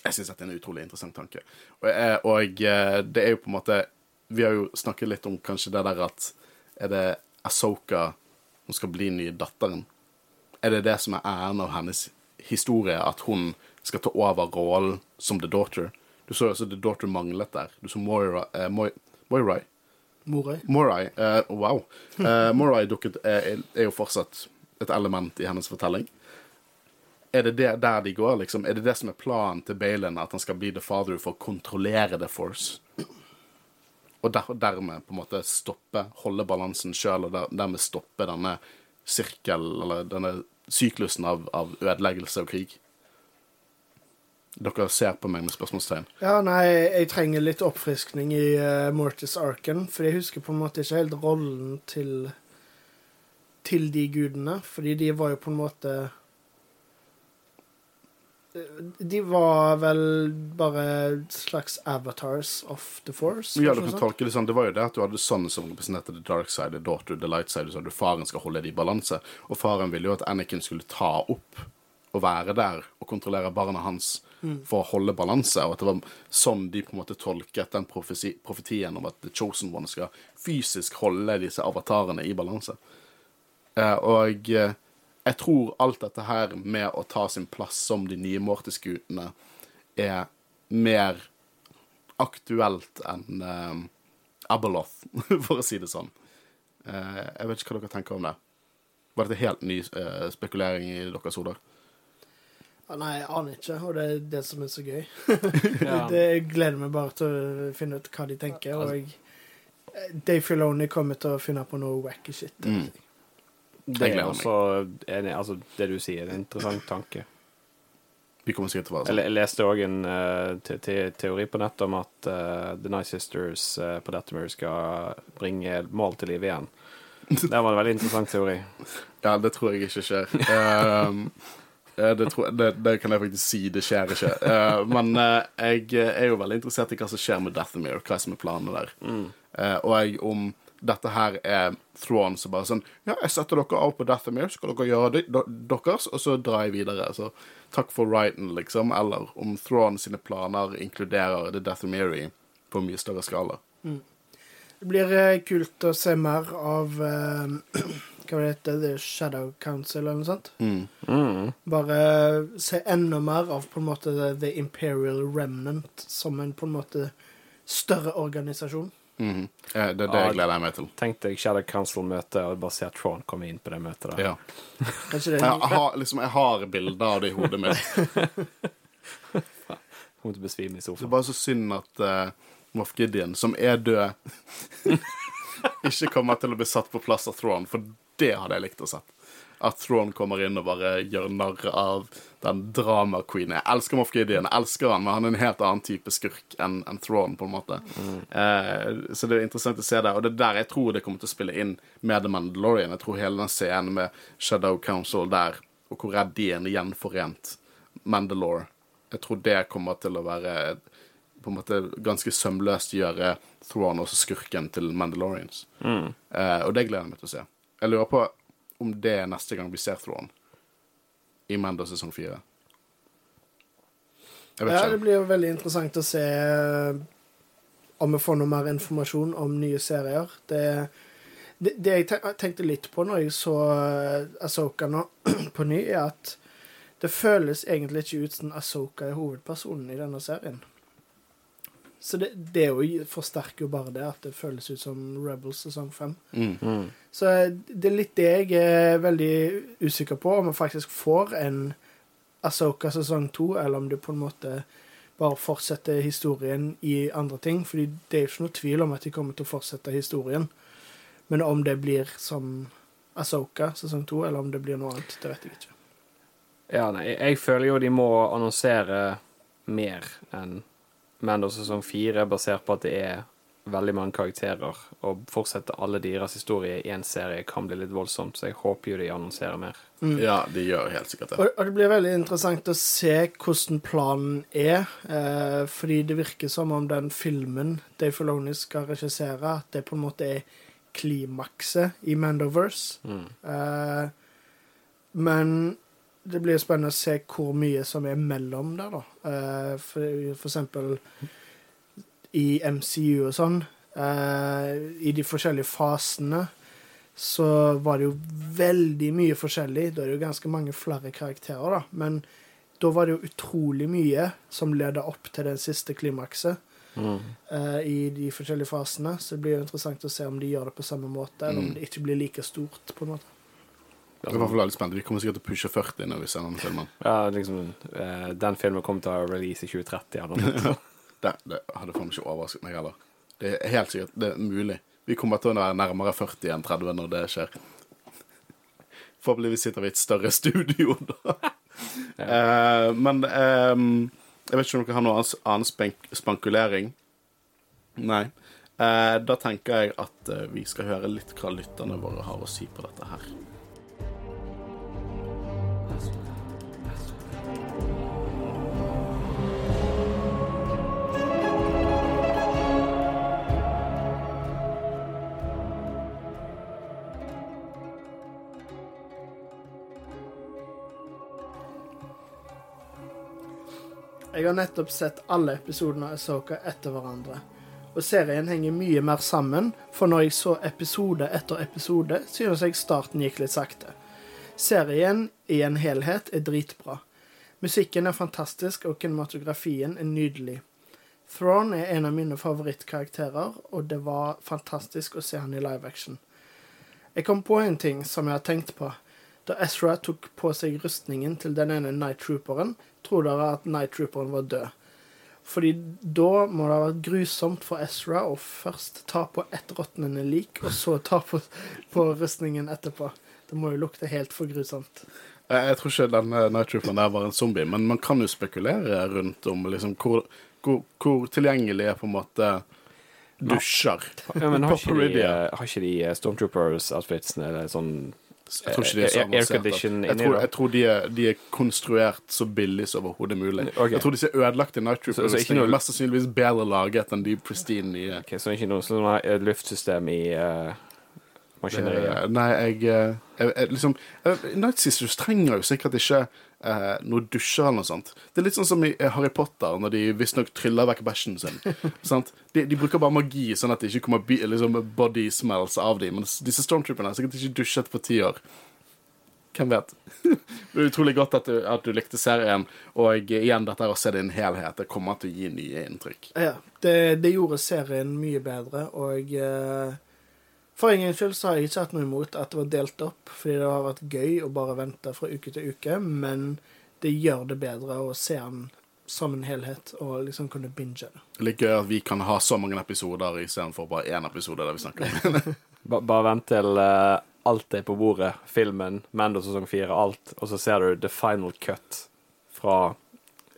Jeg syns det er en utrolig interessant tanke. Og, eh, og eh, det er jo på en måte Vi har jo snakket litt om kanskje det der at Er det Asoka som skal bli nye datteren? Er det det som er æren av hennes historie, at hun skal ta over rollen som The Daughter? Du så jo også The Daughter manglet der. Du så Moira, eh, Moi, Moirai. Morai. Moray eh, Wow. Eh, Morai dukket, er, er jo fortsatt et element i hennes fortelling. Er det det der de går, liksom? Er det det som er planen til Balin, at han skal bli the father for å kontrollere the force? Og der, dermed på en måte stoppe, holde balansen sjøl, og der, dermed stoppe denne sirkel, eller denne syklusen av, av ødeleggelse og krig? Dere ser på meg med spørsmålstegn. Ja, nei, jeg trenger litt oppfriskning i uh, Mortis Arken, for jeg husker på en måte ikke helt rollen til til de gudene, fordi de var jo på en måte De var vel bare slags avatars of the force? Ja, du kan sånn? tolke det sånn. Det var jo det at du hadde sønnen som representerte the dark side, the daughter, the light side, så hadde faren skal holde det i balanse. Og faren ville jo at Anakin skulle ta opp og være der og kontrollere barna hans for å holde balanse, og at det var sånn de på en måte tolket den profesi profetien om at The Chosen One skal fysisk holde disse avatarene i balanse. Eh, og eh, jeg tror alt dette her med å ta sin plass som de nye Mortis-gutene er mer aktuelt enn uh, Abeloth, *laughs* for å si det sånn. Uh, jeg vet ikke hva dere tenker om det. Var dette helt ny uh, spekulering i deres hoder? Ah, nei, jeg aner ikke, og det er det som er så gøy. *laughs* Det, jeg gleder meg bare til å finne ut hva de tenker, og jeg, Dave Filoni kommer til å finne på noe wacky shit. Mm. Det er også enig, altså, det du sier, er en interessant tanke. Vi kommer sikkert til å være sånn. jeg leste òg en uh, te te teori på nettet om at uh, The Nice Sisters uh, på Datamir skal bringe mål til live igjen. *laughs* Det var en veldig interessant teori. Ja, det tror jeg ikke skjer. Eh, det, tror, det, det kan jeg faktisk si. Det skjer ikke. Uh, men uh, jeg er jo veldig interessert i hva som skjer med Dathomir, hva som er planene der. Eh, og jeg, om dette her er Thrawn som bare sånn Ja, jeg setter dere av på Dathomir, så skal dere gjøre det deres, og så drar jeg videre. Så takk for righten, liksom. Eller om Thrawn sine planer inkluderer The Dathomiri på mye større skala. Det blir eh, kult å se mer av uh, *clears throat* Hva det heter The Shadow Council eller noe sånt. Mm. Mm. Bare se enda mer av på en måte The, the Imperial Remnant som en på en måte større organisasjon. Mhm. Ja, det er det jeg gleder meg til. Tenk deg Shadow Council-møte og bare se at Tron komme inn på det møtet. der. Ja. Jeg, jeg, har, liksom, jeg har bilder av det i hodet mitt. Kommer til å besvime i Det er bare så synd at uh, Moff Gideon, som er død, *laughs* ikke kommer til å bli satt på plass av Thrawn, for det hadde jeg likt å sett. At Thrawn kommer inn og bare gjør narr av den drama-queen. Jeg elsker Moff Gideon, jeg elsker han, men han er en helt annen type skurk enn en Thrawn, på en måte. Eh, så det er interessant å se det, og det er der jeg tror det kommer til å spille inn med The Mandalorian. Jeg tror hele den scenen med Shadow Council der, og hvor redd de er en gjenforent Mandalore, jeg tror det kommer til å være på en måte ganske sømløst gjøre Thrawn også skurken til Mandalorians. Eh, og det gleder jeg meg til å se. Jeg lurer på om det er neste gang vi ser Thrawn i Mando sesong fire. Ja, det blir jo veldig interessant å se eh, om vi får noe mer informasjon om nye serier. Det, det, det jeg tenkte litt på når jeg så Asoka Ahsoka nå *clears throat* på ny, er at det føles egentlig ikke ut som Ahsoka er hovedpersonen i denne serien. Så det, det jo forsterker jo bare det, at det føles ut som Rebels sesong fem. Mm. Mm. Så det er litt det jeg er veldig usikker på, om vi faktisk får en Ahsoka sesong to, eller om det på en måte bare fortsetter historien i andre ting. Fordi det er jo ikke noe tvil om at de kommer til å fortsette historien. Men om det blir som Ahsoka sesong to, eller om det blir noe annet, det vet jeg ikke. Ja, nei, jeg føler jo de må annonsere mer enn Mando sesong fire, basert på at det er veldig mange karakterer. Og fortsette alle deres historier i én serie kan bli litt voldsomt, så jeg håper jo de annonserer mer. Ja, de gjør helt sikkert det. Og, og det blir veldig interessant å se hvordan planen er. Eh, fordi det virker som om den filmen Dave Filoni skal regissere, at det på en måte er klimakset i Mandoverse. Mm. Eh, men det blir spennende å se hvor mye som er mellom der, da. Eh, for, for eksempel i MCU og sånn, eh, i de forskjellige fasene, så var det jo veldig mye forskjellig. Da er det jo ganske mange flere karakterer, da. Men da var det jo utrolig mye som leda opp til den siste klimakset. eh, i de forskjellige fasene. Så det blir jo interessant å se om de gjør det på samme måte, eller om det ikke blir like stort. på en måte. Jeg er i hvert fall veldig spennende. Vi kommer sikkert til å pushe 40 når vi ser denne filmen. Ja, liksom, eh, den filmen kommer til å release i 2030 eller noe. *laughs* Det, det hadde faen ikke overrasket meg heller. Det er helt sikkert det er mulig. Vi kommer til å være nærmere 40 enn 30 når det skjer. Forhåpentligvis sitter vi i et større studio *laughs* da. Eh, men ehm, jeg vet ikke om dere har noe annen spank spankulering. Nei. Eh, da tenker jeg at eh, vi skal høre litt hva lytterne våre har å si på dette her. Jeg har nettopp sett alle episodene av Asoka etter hverandre. Og serien henger mye mer sammen, for når jeg så episode etter episode, synes jeg starten gikk litt sakte. Serien i en helhet er dritbra. Musikken er fantastisk, og kinematografien er nydelig. Thrawn er en av mine favorittkarakterer, og det var fantastisk å se han i live action. Jeg kom på en ting som jeg har tenkt på. Da Ezra tok på seg rustningen til den ene Night Trooperen, tror dere at Night Trooperen var død. Fordi da må det ha vært grusomt for Ezra å først ta på ett råtnende lik, og så ta på, på rustningen etterpå. Det må jo lukte helt for grusomt. Eh, Jeg tror ikke denne Night Trooperen der var en zombie, men man kan jo spekulere rundt om liksom, hvor, hvor, hvor tilgjengelig er på en måte dusjer. Ja, men har ikke de, eh, har ikke de eh, Stormtroopers-outfitsene sånn Jeg tror ikke de er så Air- avanserte. Jeg tror, jeg tror de, er, de er konstruert så billig som overhodet mulig. Okay. Jeg tror disse ødelagte Night Så- så er noe- mest sannsynligvis bedre laget enn de pristine nye. Okay, Så ikke noe sånn eh, luftsystem i uh, maskineriet? Eh, Nei, jeg, eh, jeg, jeg liksom eh, Night Sisters trenger jo sikkert ikke eh, noe dusjer eller noe sånt. Det er litt sånn som i eh, Harry Potter, når de visstnok tryller vekk bæsjen sin. *laughs* sant? De, de bruker bare magi, sånn at det ikke kommer liksom, body smells av dem. Men disse stormtrooperne har sikkert ikke dusjet på ti år. Hvem vet? *laughs* det er utrolig godt at du, at du likte serien, og igjen, dette er å se det i en helhet, det kommer til å gi nye inntrykk. Ja, det, det gjorde serien mye bedre, og eh, for ingen skyld så har jeg ikke hatt noe imot at det var delt opp, fordi det har vært gøy å bare vente fra uke til uke, men det gjør det bedre å se den som en helhet og liksom kunne binge det. Litt gøy at vi kan ha så mange episoder istedenfor bare én episode der vi snakker om *laughs* Ba bare vent til uh, alt er på bordet. Filmen, Mando sesong fire, alt. Og så ser du the final cut fra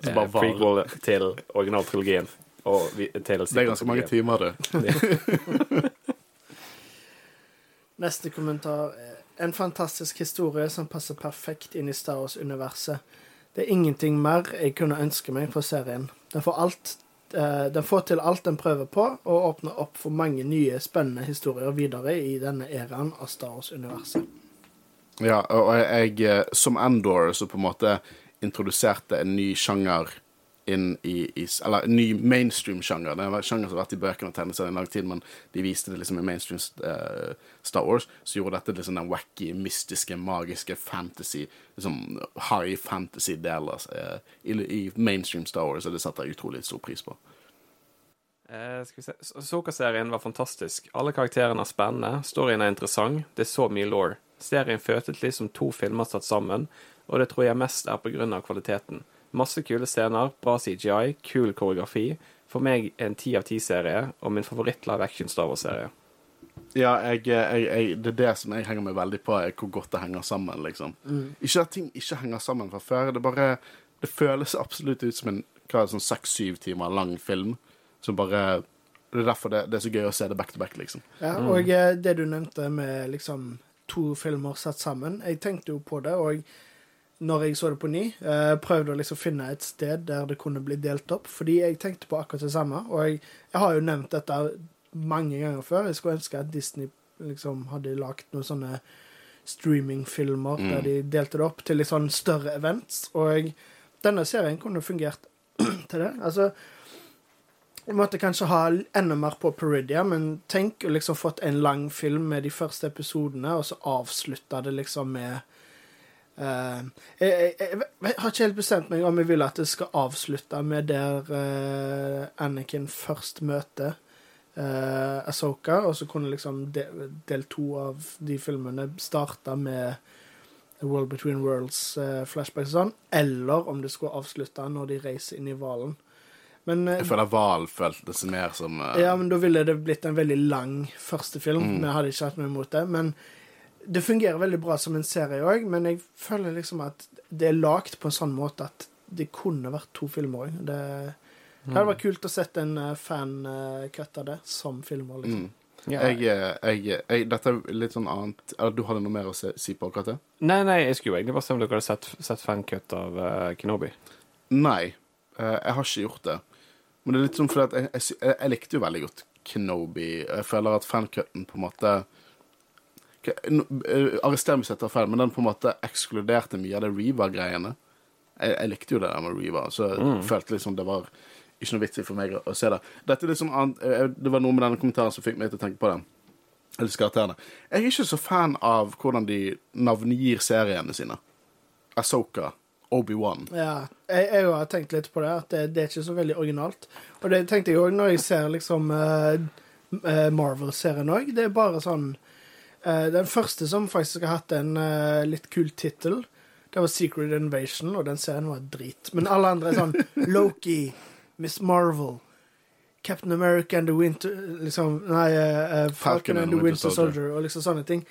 eh, prequel til originaltrilogien. Og vi, til Det er ganske mange timer, du. *laughs* *laughs* Neste kommentar en fantastisk historie som passer perfekt inn i Star Wars-universet. Det er ingenting mer jeg kunne ønske meg for serien. Den får, alt, eh, den får til alt den prøver på, og åpner opp for mange nye, spennende historier videre i denne æraen av Star Wars-universet. Ja, og jeg, eh, som Endor, så på en måte introduserte en ny sjanger inn i, i Eller ny mainstream-sjanger. Det er en sjanger som har vært i bøkene og tegneseriene en lang tid, men de viste det liksom i mainstream uh, Star Wars. Så gjorde dette liksom den wacky, mystiske, magiske fantasy, liksom high fantasy-deler uh, i, i mainstream Star Wars, og det setter jeg utrolig stor pris på. Eh, skal vi se. Soka-serien var fantastisk. Alle karakterene er spennende, storyen er interessant, det er så mye law. Serien føltes litt som to filmer satt sammen, og det tror jeg mest er på grunn av kvaliteten. Masse kule scener, bra CGI, kul koreografi. For meg en ti av ti-serie, og min favoritt live action Star Wars-serie. Ja, jeg, jeg, jeg, det er det som jeg henger meg veldig på, er hvor godt det henger sammen, liksom. Ikke at ting ikke henger sammen fra før. Det bare Det føles absolutt ut som en hva er det, sånn seks-syv timer lang film. Som bare Det er derfor det, det er så gøy å se det back to back, liksom. Ja, og mm. det du nevnte med liksom to filmer satt sammen, jeg tenkte jo på det, og når jeg så det på ny, eh, prøvde å liksom finne et sted der det kunne bli delt opp, fordi jeg tenkte på akkurat det samme, og jeg, jeg har jo nevnt dette mange ganger før. Jeg skulle ønske at Disney liksom hadde lagt noen sånne streamingfilmer der de delte det opp til litt sånn større events, og denne serien kunne fungert *clears throat* til det. Altså, jeg måtte kanskje ha enda mer på Peridia, men tenk å liksom fått en lang film med de første episodene, og så avslutta det liksom med jeg, jeg, jeg, jeg har ikke helt bestemt meg om jeg vil at det skal avslutte med der eh, Anakin først møter uh, Asoka, og så kunne liksom del, del to av de filmene starte med World Between Worlds uh, flashback og sånn, eller om det skulle avslutte når de reiser inn i hvalen. Men eh, Jeg føler Val føltes mer som uh... ja, men da ville det blitt en veldig lang første film. Mm. Vi hadde ikke hatt noe imot det. Men det fungerer veldig bra som en serie òg, men jeg føler liksom at det er lagd på en sånn måte at det kunne vært to filmer òg. Det, det hadde vært kult å sette en uh, fan-cut av det som filmer, liksom. mm. Ja. jeg, eh, jeg, jeg, Dette er litt sånn annet Eller du hadde noe mer å se, si på akkurat det? Nei, nei, jeg skulle jo egentlig bare se om dere hadde sett, sett fancut av uh, Kenobi. Nei, uh, jeg har ikke gjort det. Men det er litt sånn fordi at jeg, jeg, jeg, jeg likte jo veldig godt Kenobi. Jeg føler at fancutten på en måte eh, Arrester meg hvis jeg tar feil, men den på en måte ekskluderte mye av det Reva-greiene. Jeg, jeg likte jo det der med Reva, så jeg følte liksom det var ikke noe vits i for meg å, å se det. Er sånn annet, eh, Det var noe med denne kommentaren som fikk meg til å tenke på det. Jeg elsker. Jeg er ikke så fan av hvordan de navngir seriene sine. Asoka, Obi-Wan. Ja, jeg, jeg har tenkt litt på det, at det, det er ikke så veldig originalt. Og det tenkte jeg òg når jeg ser liksom eh, eh, Marvel-serien òg. Det er bare sånn eh, Den første som faktisk har hatt en eh, litt kul tittel, det var Secret Invasion, og den serien var drit. Men alle andre er sånn *laughs* Loki, Miss Marvel, Captain America and the Winter liksom, Nei, uh, eh, Falcon and the Winter Soldier, og liksom sånne ting.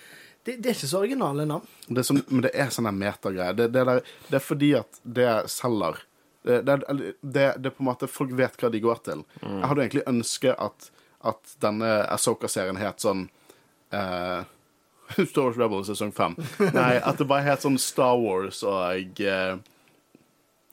Det, det er ikke så originale navn. Det er sånn, men det er sånn der metagreie. Det, det, det er fordi at det selger. Det, det, det, det er på en måte Folk vet hva de går til. Jeg hadde egentlig ønsket at, at denne Asoka-serien het sånn eh, *laughs* Star Wars Rebels sesong fem. Nei, at det bare het sånn Star Wars og uh,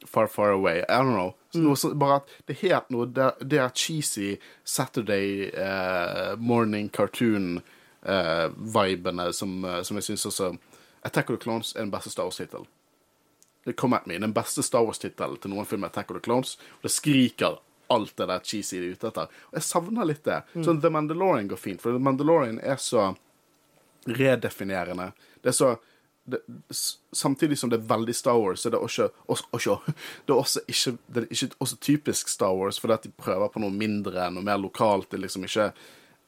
Far Far Away. I don't know. Mm. Noe, bare at det het noe Det, det er cheesy Saturday uh, morning cartoon-vibene som, eh, som jeg syns også Attack of the Clones er den beste Star Wars-tittelen. Det Come At Me, den beste Star Wars-tittelen til noen film er Attack of the Clones. Og det skriker alt det der cheesy de er ute etter. Og jeg savner litt det. Sånn The Mandalorian går fint, for The Mandalorian er så redefinerende. Det er så det, Samtidig som det er veldig Star Wars, så er det også, også, også *laughs* Det er også ikke, det er ikke også typisk Star Wars, fordi at de prøver på noe mindre, noe mer lokalt. Det er liksom ikke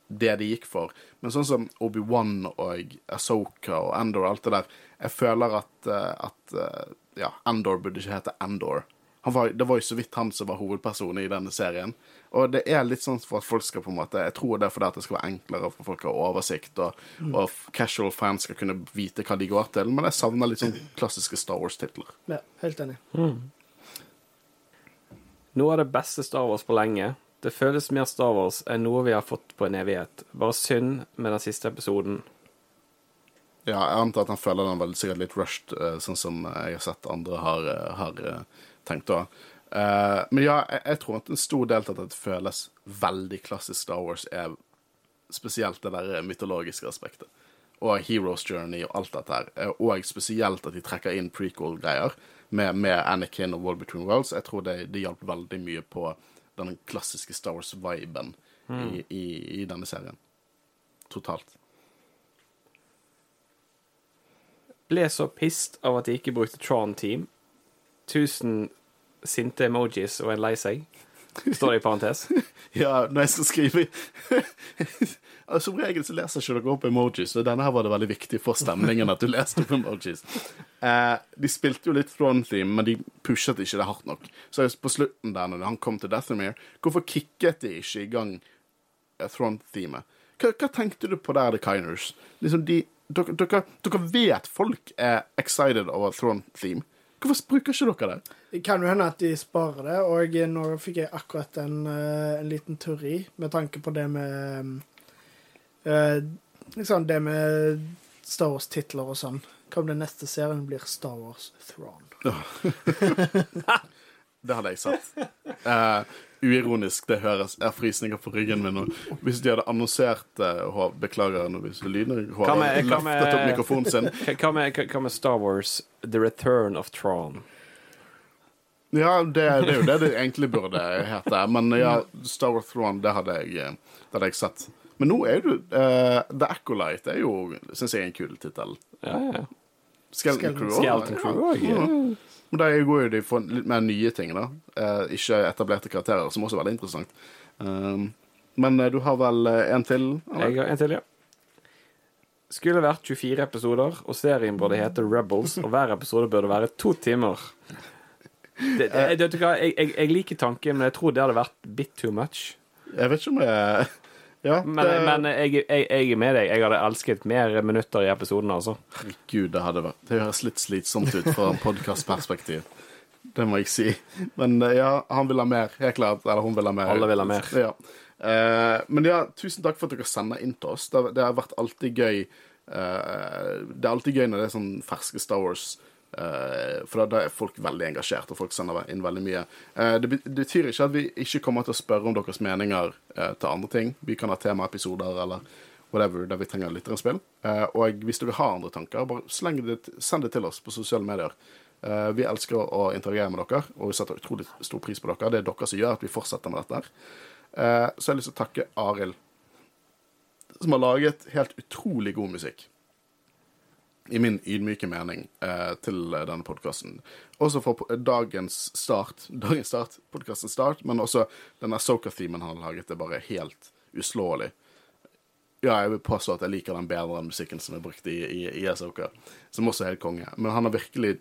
det de gikk for. Men sånn som Obi-Wan og Asoka og Endor og alt det der, jeg føler at, eh, at eh, ja, Endor burde ikke hete Andor. Han var, det var jo så vidt han som var hovedpersonen i denne serien. Og det er litt sånn for at folk skal på en måte Jeg tror det er fordi at det skal være enklere for folk å ha oversikt, og, og casual fans skal kunne vite hva de går til. Men jeg savner litt sånn klassiske Star Wars-titler. Ja, helt enig. Noe av det beste Star Wars på lenge. Det føles mer Star Wars enn noe vi har fått på en evighet. Bare synd med den siste episoden. Ja, jeg antar at han føler den veldig sikkert litt rushed, eh, sånn som jeg har sett andre har, eh, har eh, tenkt da. Eh, men ja, jeg, jeg tror at en stor del av det føles veldig klassisk Star Wars, er spesielt det der mytologiske aspektet. Og Heroes Journey og alt dette her. Eh, Og spesielt at de trekker inn prequel-greier med, med Anakin og World Between Worlds. Jeg tror det, det hjalp veldig mye på den klassiske Star Wars-viben i, i, i denne serien. Totalt. Ble så pissed av at de ikke brukte Tron Team. Tusen sinte emojis og en lei seg. Står det i parentes. *laughs* Ja, når jeg skal skrive *laughs* altså, Som regel så leser ikke dere opp emojis, og denne her var det veldig viktig for stemningen at du leste opp emojis. Eh, de spilte jo litt Throne Theme, men de pushet ikke det hardt nok. Så på slutten der, når han kom til Deathamere, hvorfor kicket de ikke i gang eh, Throne-themet? Hva, hva tenkte du på der, The Kiners? Liksom de, dere, dere, dere vet folk er excited over Throne-theme. Hvorfor bruker ikke dere det? Det kan jo hende at de sparer det, og nå fikk jeg akkurat en, eh, en liten teori med tanke på det med Liksom det med Star Wars-titler og sånn. Hva om den neste serien blir Star Wars Throne? *laughs* *laughs* Det hadde jeg sagt. Uh, uironisk, det høres. Jeg har frysninger på ryggen min Og Hvis de hadde annonsert uh, Beklager nå hvis lyden Hva med- *laughs* hva med- Star Wars The Return of Tron? Ja, det, det er jo det det egentlig burde hete. Men ja, Star Wars Throne, det hadde jeg, eh, det hadde jeg sett. Men nå er du uh, The Acolyte er jo, syns jeg, er en kul tittel. Ja, ja. Skeleton Crew òg. Men da går jo de for litt mer nye ting, da. Eh, ikke etablerte karakterer, som også er veldig interessant. Um, men eh, du har vel eh, en til? eller? Jeg har en til, ja. Skulle vært 24 episoder, og serien burde hete Rebels, og hver episode burde være to timer. Det, det, du jeg, jeg, jeg liker tanken, men jeg tror det hadde vært bit too much. Jeg vet ikke om jeg Ja, Men, det, men jeg, jeg, jeg er med deg. Jeg hadde elsket mer minutter i episoden, altså. Herregud, det hadde vært Det høres litt slitsomt ut fra en podkastperspektiv. Det må jeg si. Men eh, ja, han vil ha mer, helt klart. Eller hun vil ha mer. Alle vil ha mer. Ja. Eh, men ja, tusen takk for at dere sender inn til oss. Det, det har vært alltid gøy. eh, det er alltid gøy når det er sånn ferske Star Wars. Eh, for da, er folk veldig engasjert, og folk sender inn veldig mye. Eh, det, betyr ikke at vi ikke kommer til å spørre om deres meninger eh, til andre ting. Vi kan ha temaepisoder eller whatever der vi trenger lytterinnspill. Og hvis dere har andre tanker, bare det, send det til oss på sosiale medier. Vi elsker å interagere med dere, og vi setter utrolig stor pris på dere. Det er dere som gjør at vi fortsetter med dette. her. Så jeg har lyst til å takke Arild, som har laget helt utrolig god musikk. I min ydmyke mening eh, til eh, denne podkasten. Også for dagens start, *laughs* dagens start, podkastens start, men også denne Soka-themen han har laget, er bare helt uslåelig. Ja, jeg vil påstå at jeg liker den bedre enn musikken som er brukt i, i, i Asoka, som også er helt konge. Men han har virkelig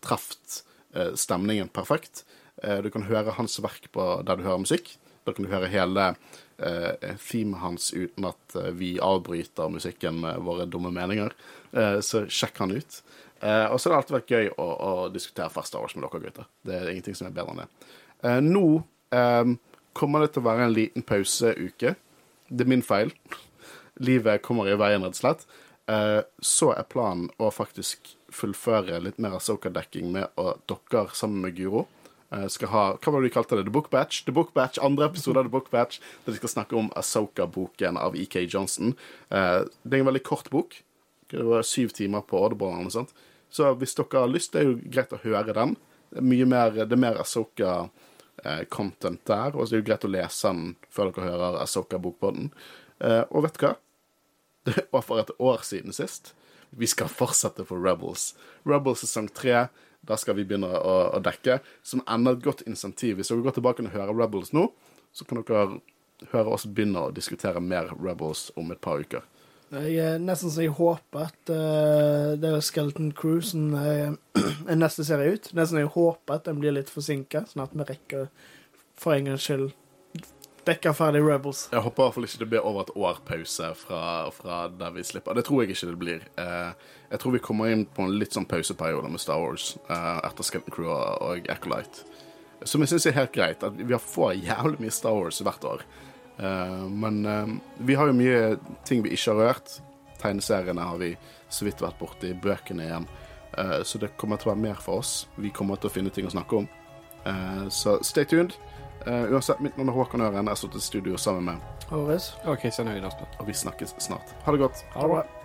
truffet eh, stemningen perfekt. Eh, du kan høre hans verk på der du hører musikk. Da kan du høre hele eh, themet hans uten at eh, vi avbryter musikken med våre dumme meninger. Eh, så sjekk han ut. Eh, og så har det alltid vært gøy å, å diskutere Fast Hours med dere gutter. Det er ingenting som er bedre enn det. Eh, nå eh, kommer det til å være en liten pauseuke. Det er min feil. Livet kommer i veien, rett og slett. Eh, så er planen å faktisk fullføre litt mer Asoka-dekking med å dere sammen med Guro skal ha Hva var det de kalte det? The Book Batch? The Book Batch, Andre episode av The Book Batch, der de skal snakke om Asoka-boken av EK Johnson. Eh, det er en veldig kort bok. Det var syv timer på Audible eller sånt. Så hvis dere har lyst, det er jo greit å høre den. Det er mye mer, det er mer Asoka-content der, og så er det jo greit å lese den før dere hører Asoka-bokpodden. Eh, og vet du hva? *laughs* Det var for et år siden sist. Vi skal fortsette for Rebels. Rebels sesong tre. Da skal vi begynne å, å dekke. Som enda et godt insentiv. Hvis dere går tilbake og hører Rebels nå, så kan dere høre oss begynne å diskutere mer Rebels om et par uker. Jeg er nesten så jeg håper at uh, det er Skeleton Crew som *clears throat* er, er neste serie ut. Nesten jeg håper at den blir litt forsinka, sånn at vi rekker for en gangs skyld dekke ferdig Rebels. Jeg håper i hvert fall ikke det blir over et år pause fra, fra der vi slipper. Det tror jeg ikke det blir. Eh, jeg tror vi kommer inn på en litt sånn pauseperiode med Star Wars eh, etter Skeleton Crew og, Acolyte. Som jeg syns er helt greit. At vi får jævlig mye Star Wars hvert år. Eh, men vi har jo mye ting vi ikke har rørt. Tegneseriene har vi så vidt vært borti. Bøkene igjen. Så det kommer til å være mer for oss. Vi kommer til å finne ting å snakke om. Så stay tuned. Eh, uansett, mitt navn er Håkon Øren. Jeg har stått i studio sammen med Håres. Send høyden, og vi snakkes snart. Ha det godt. Ha det bra.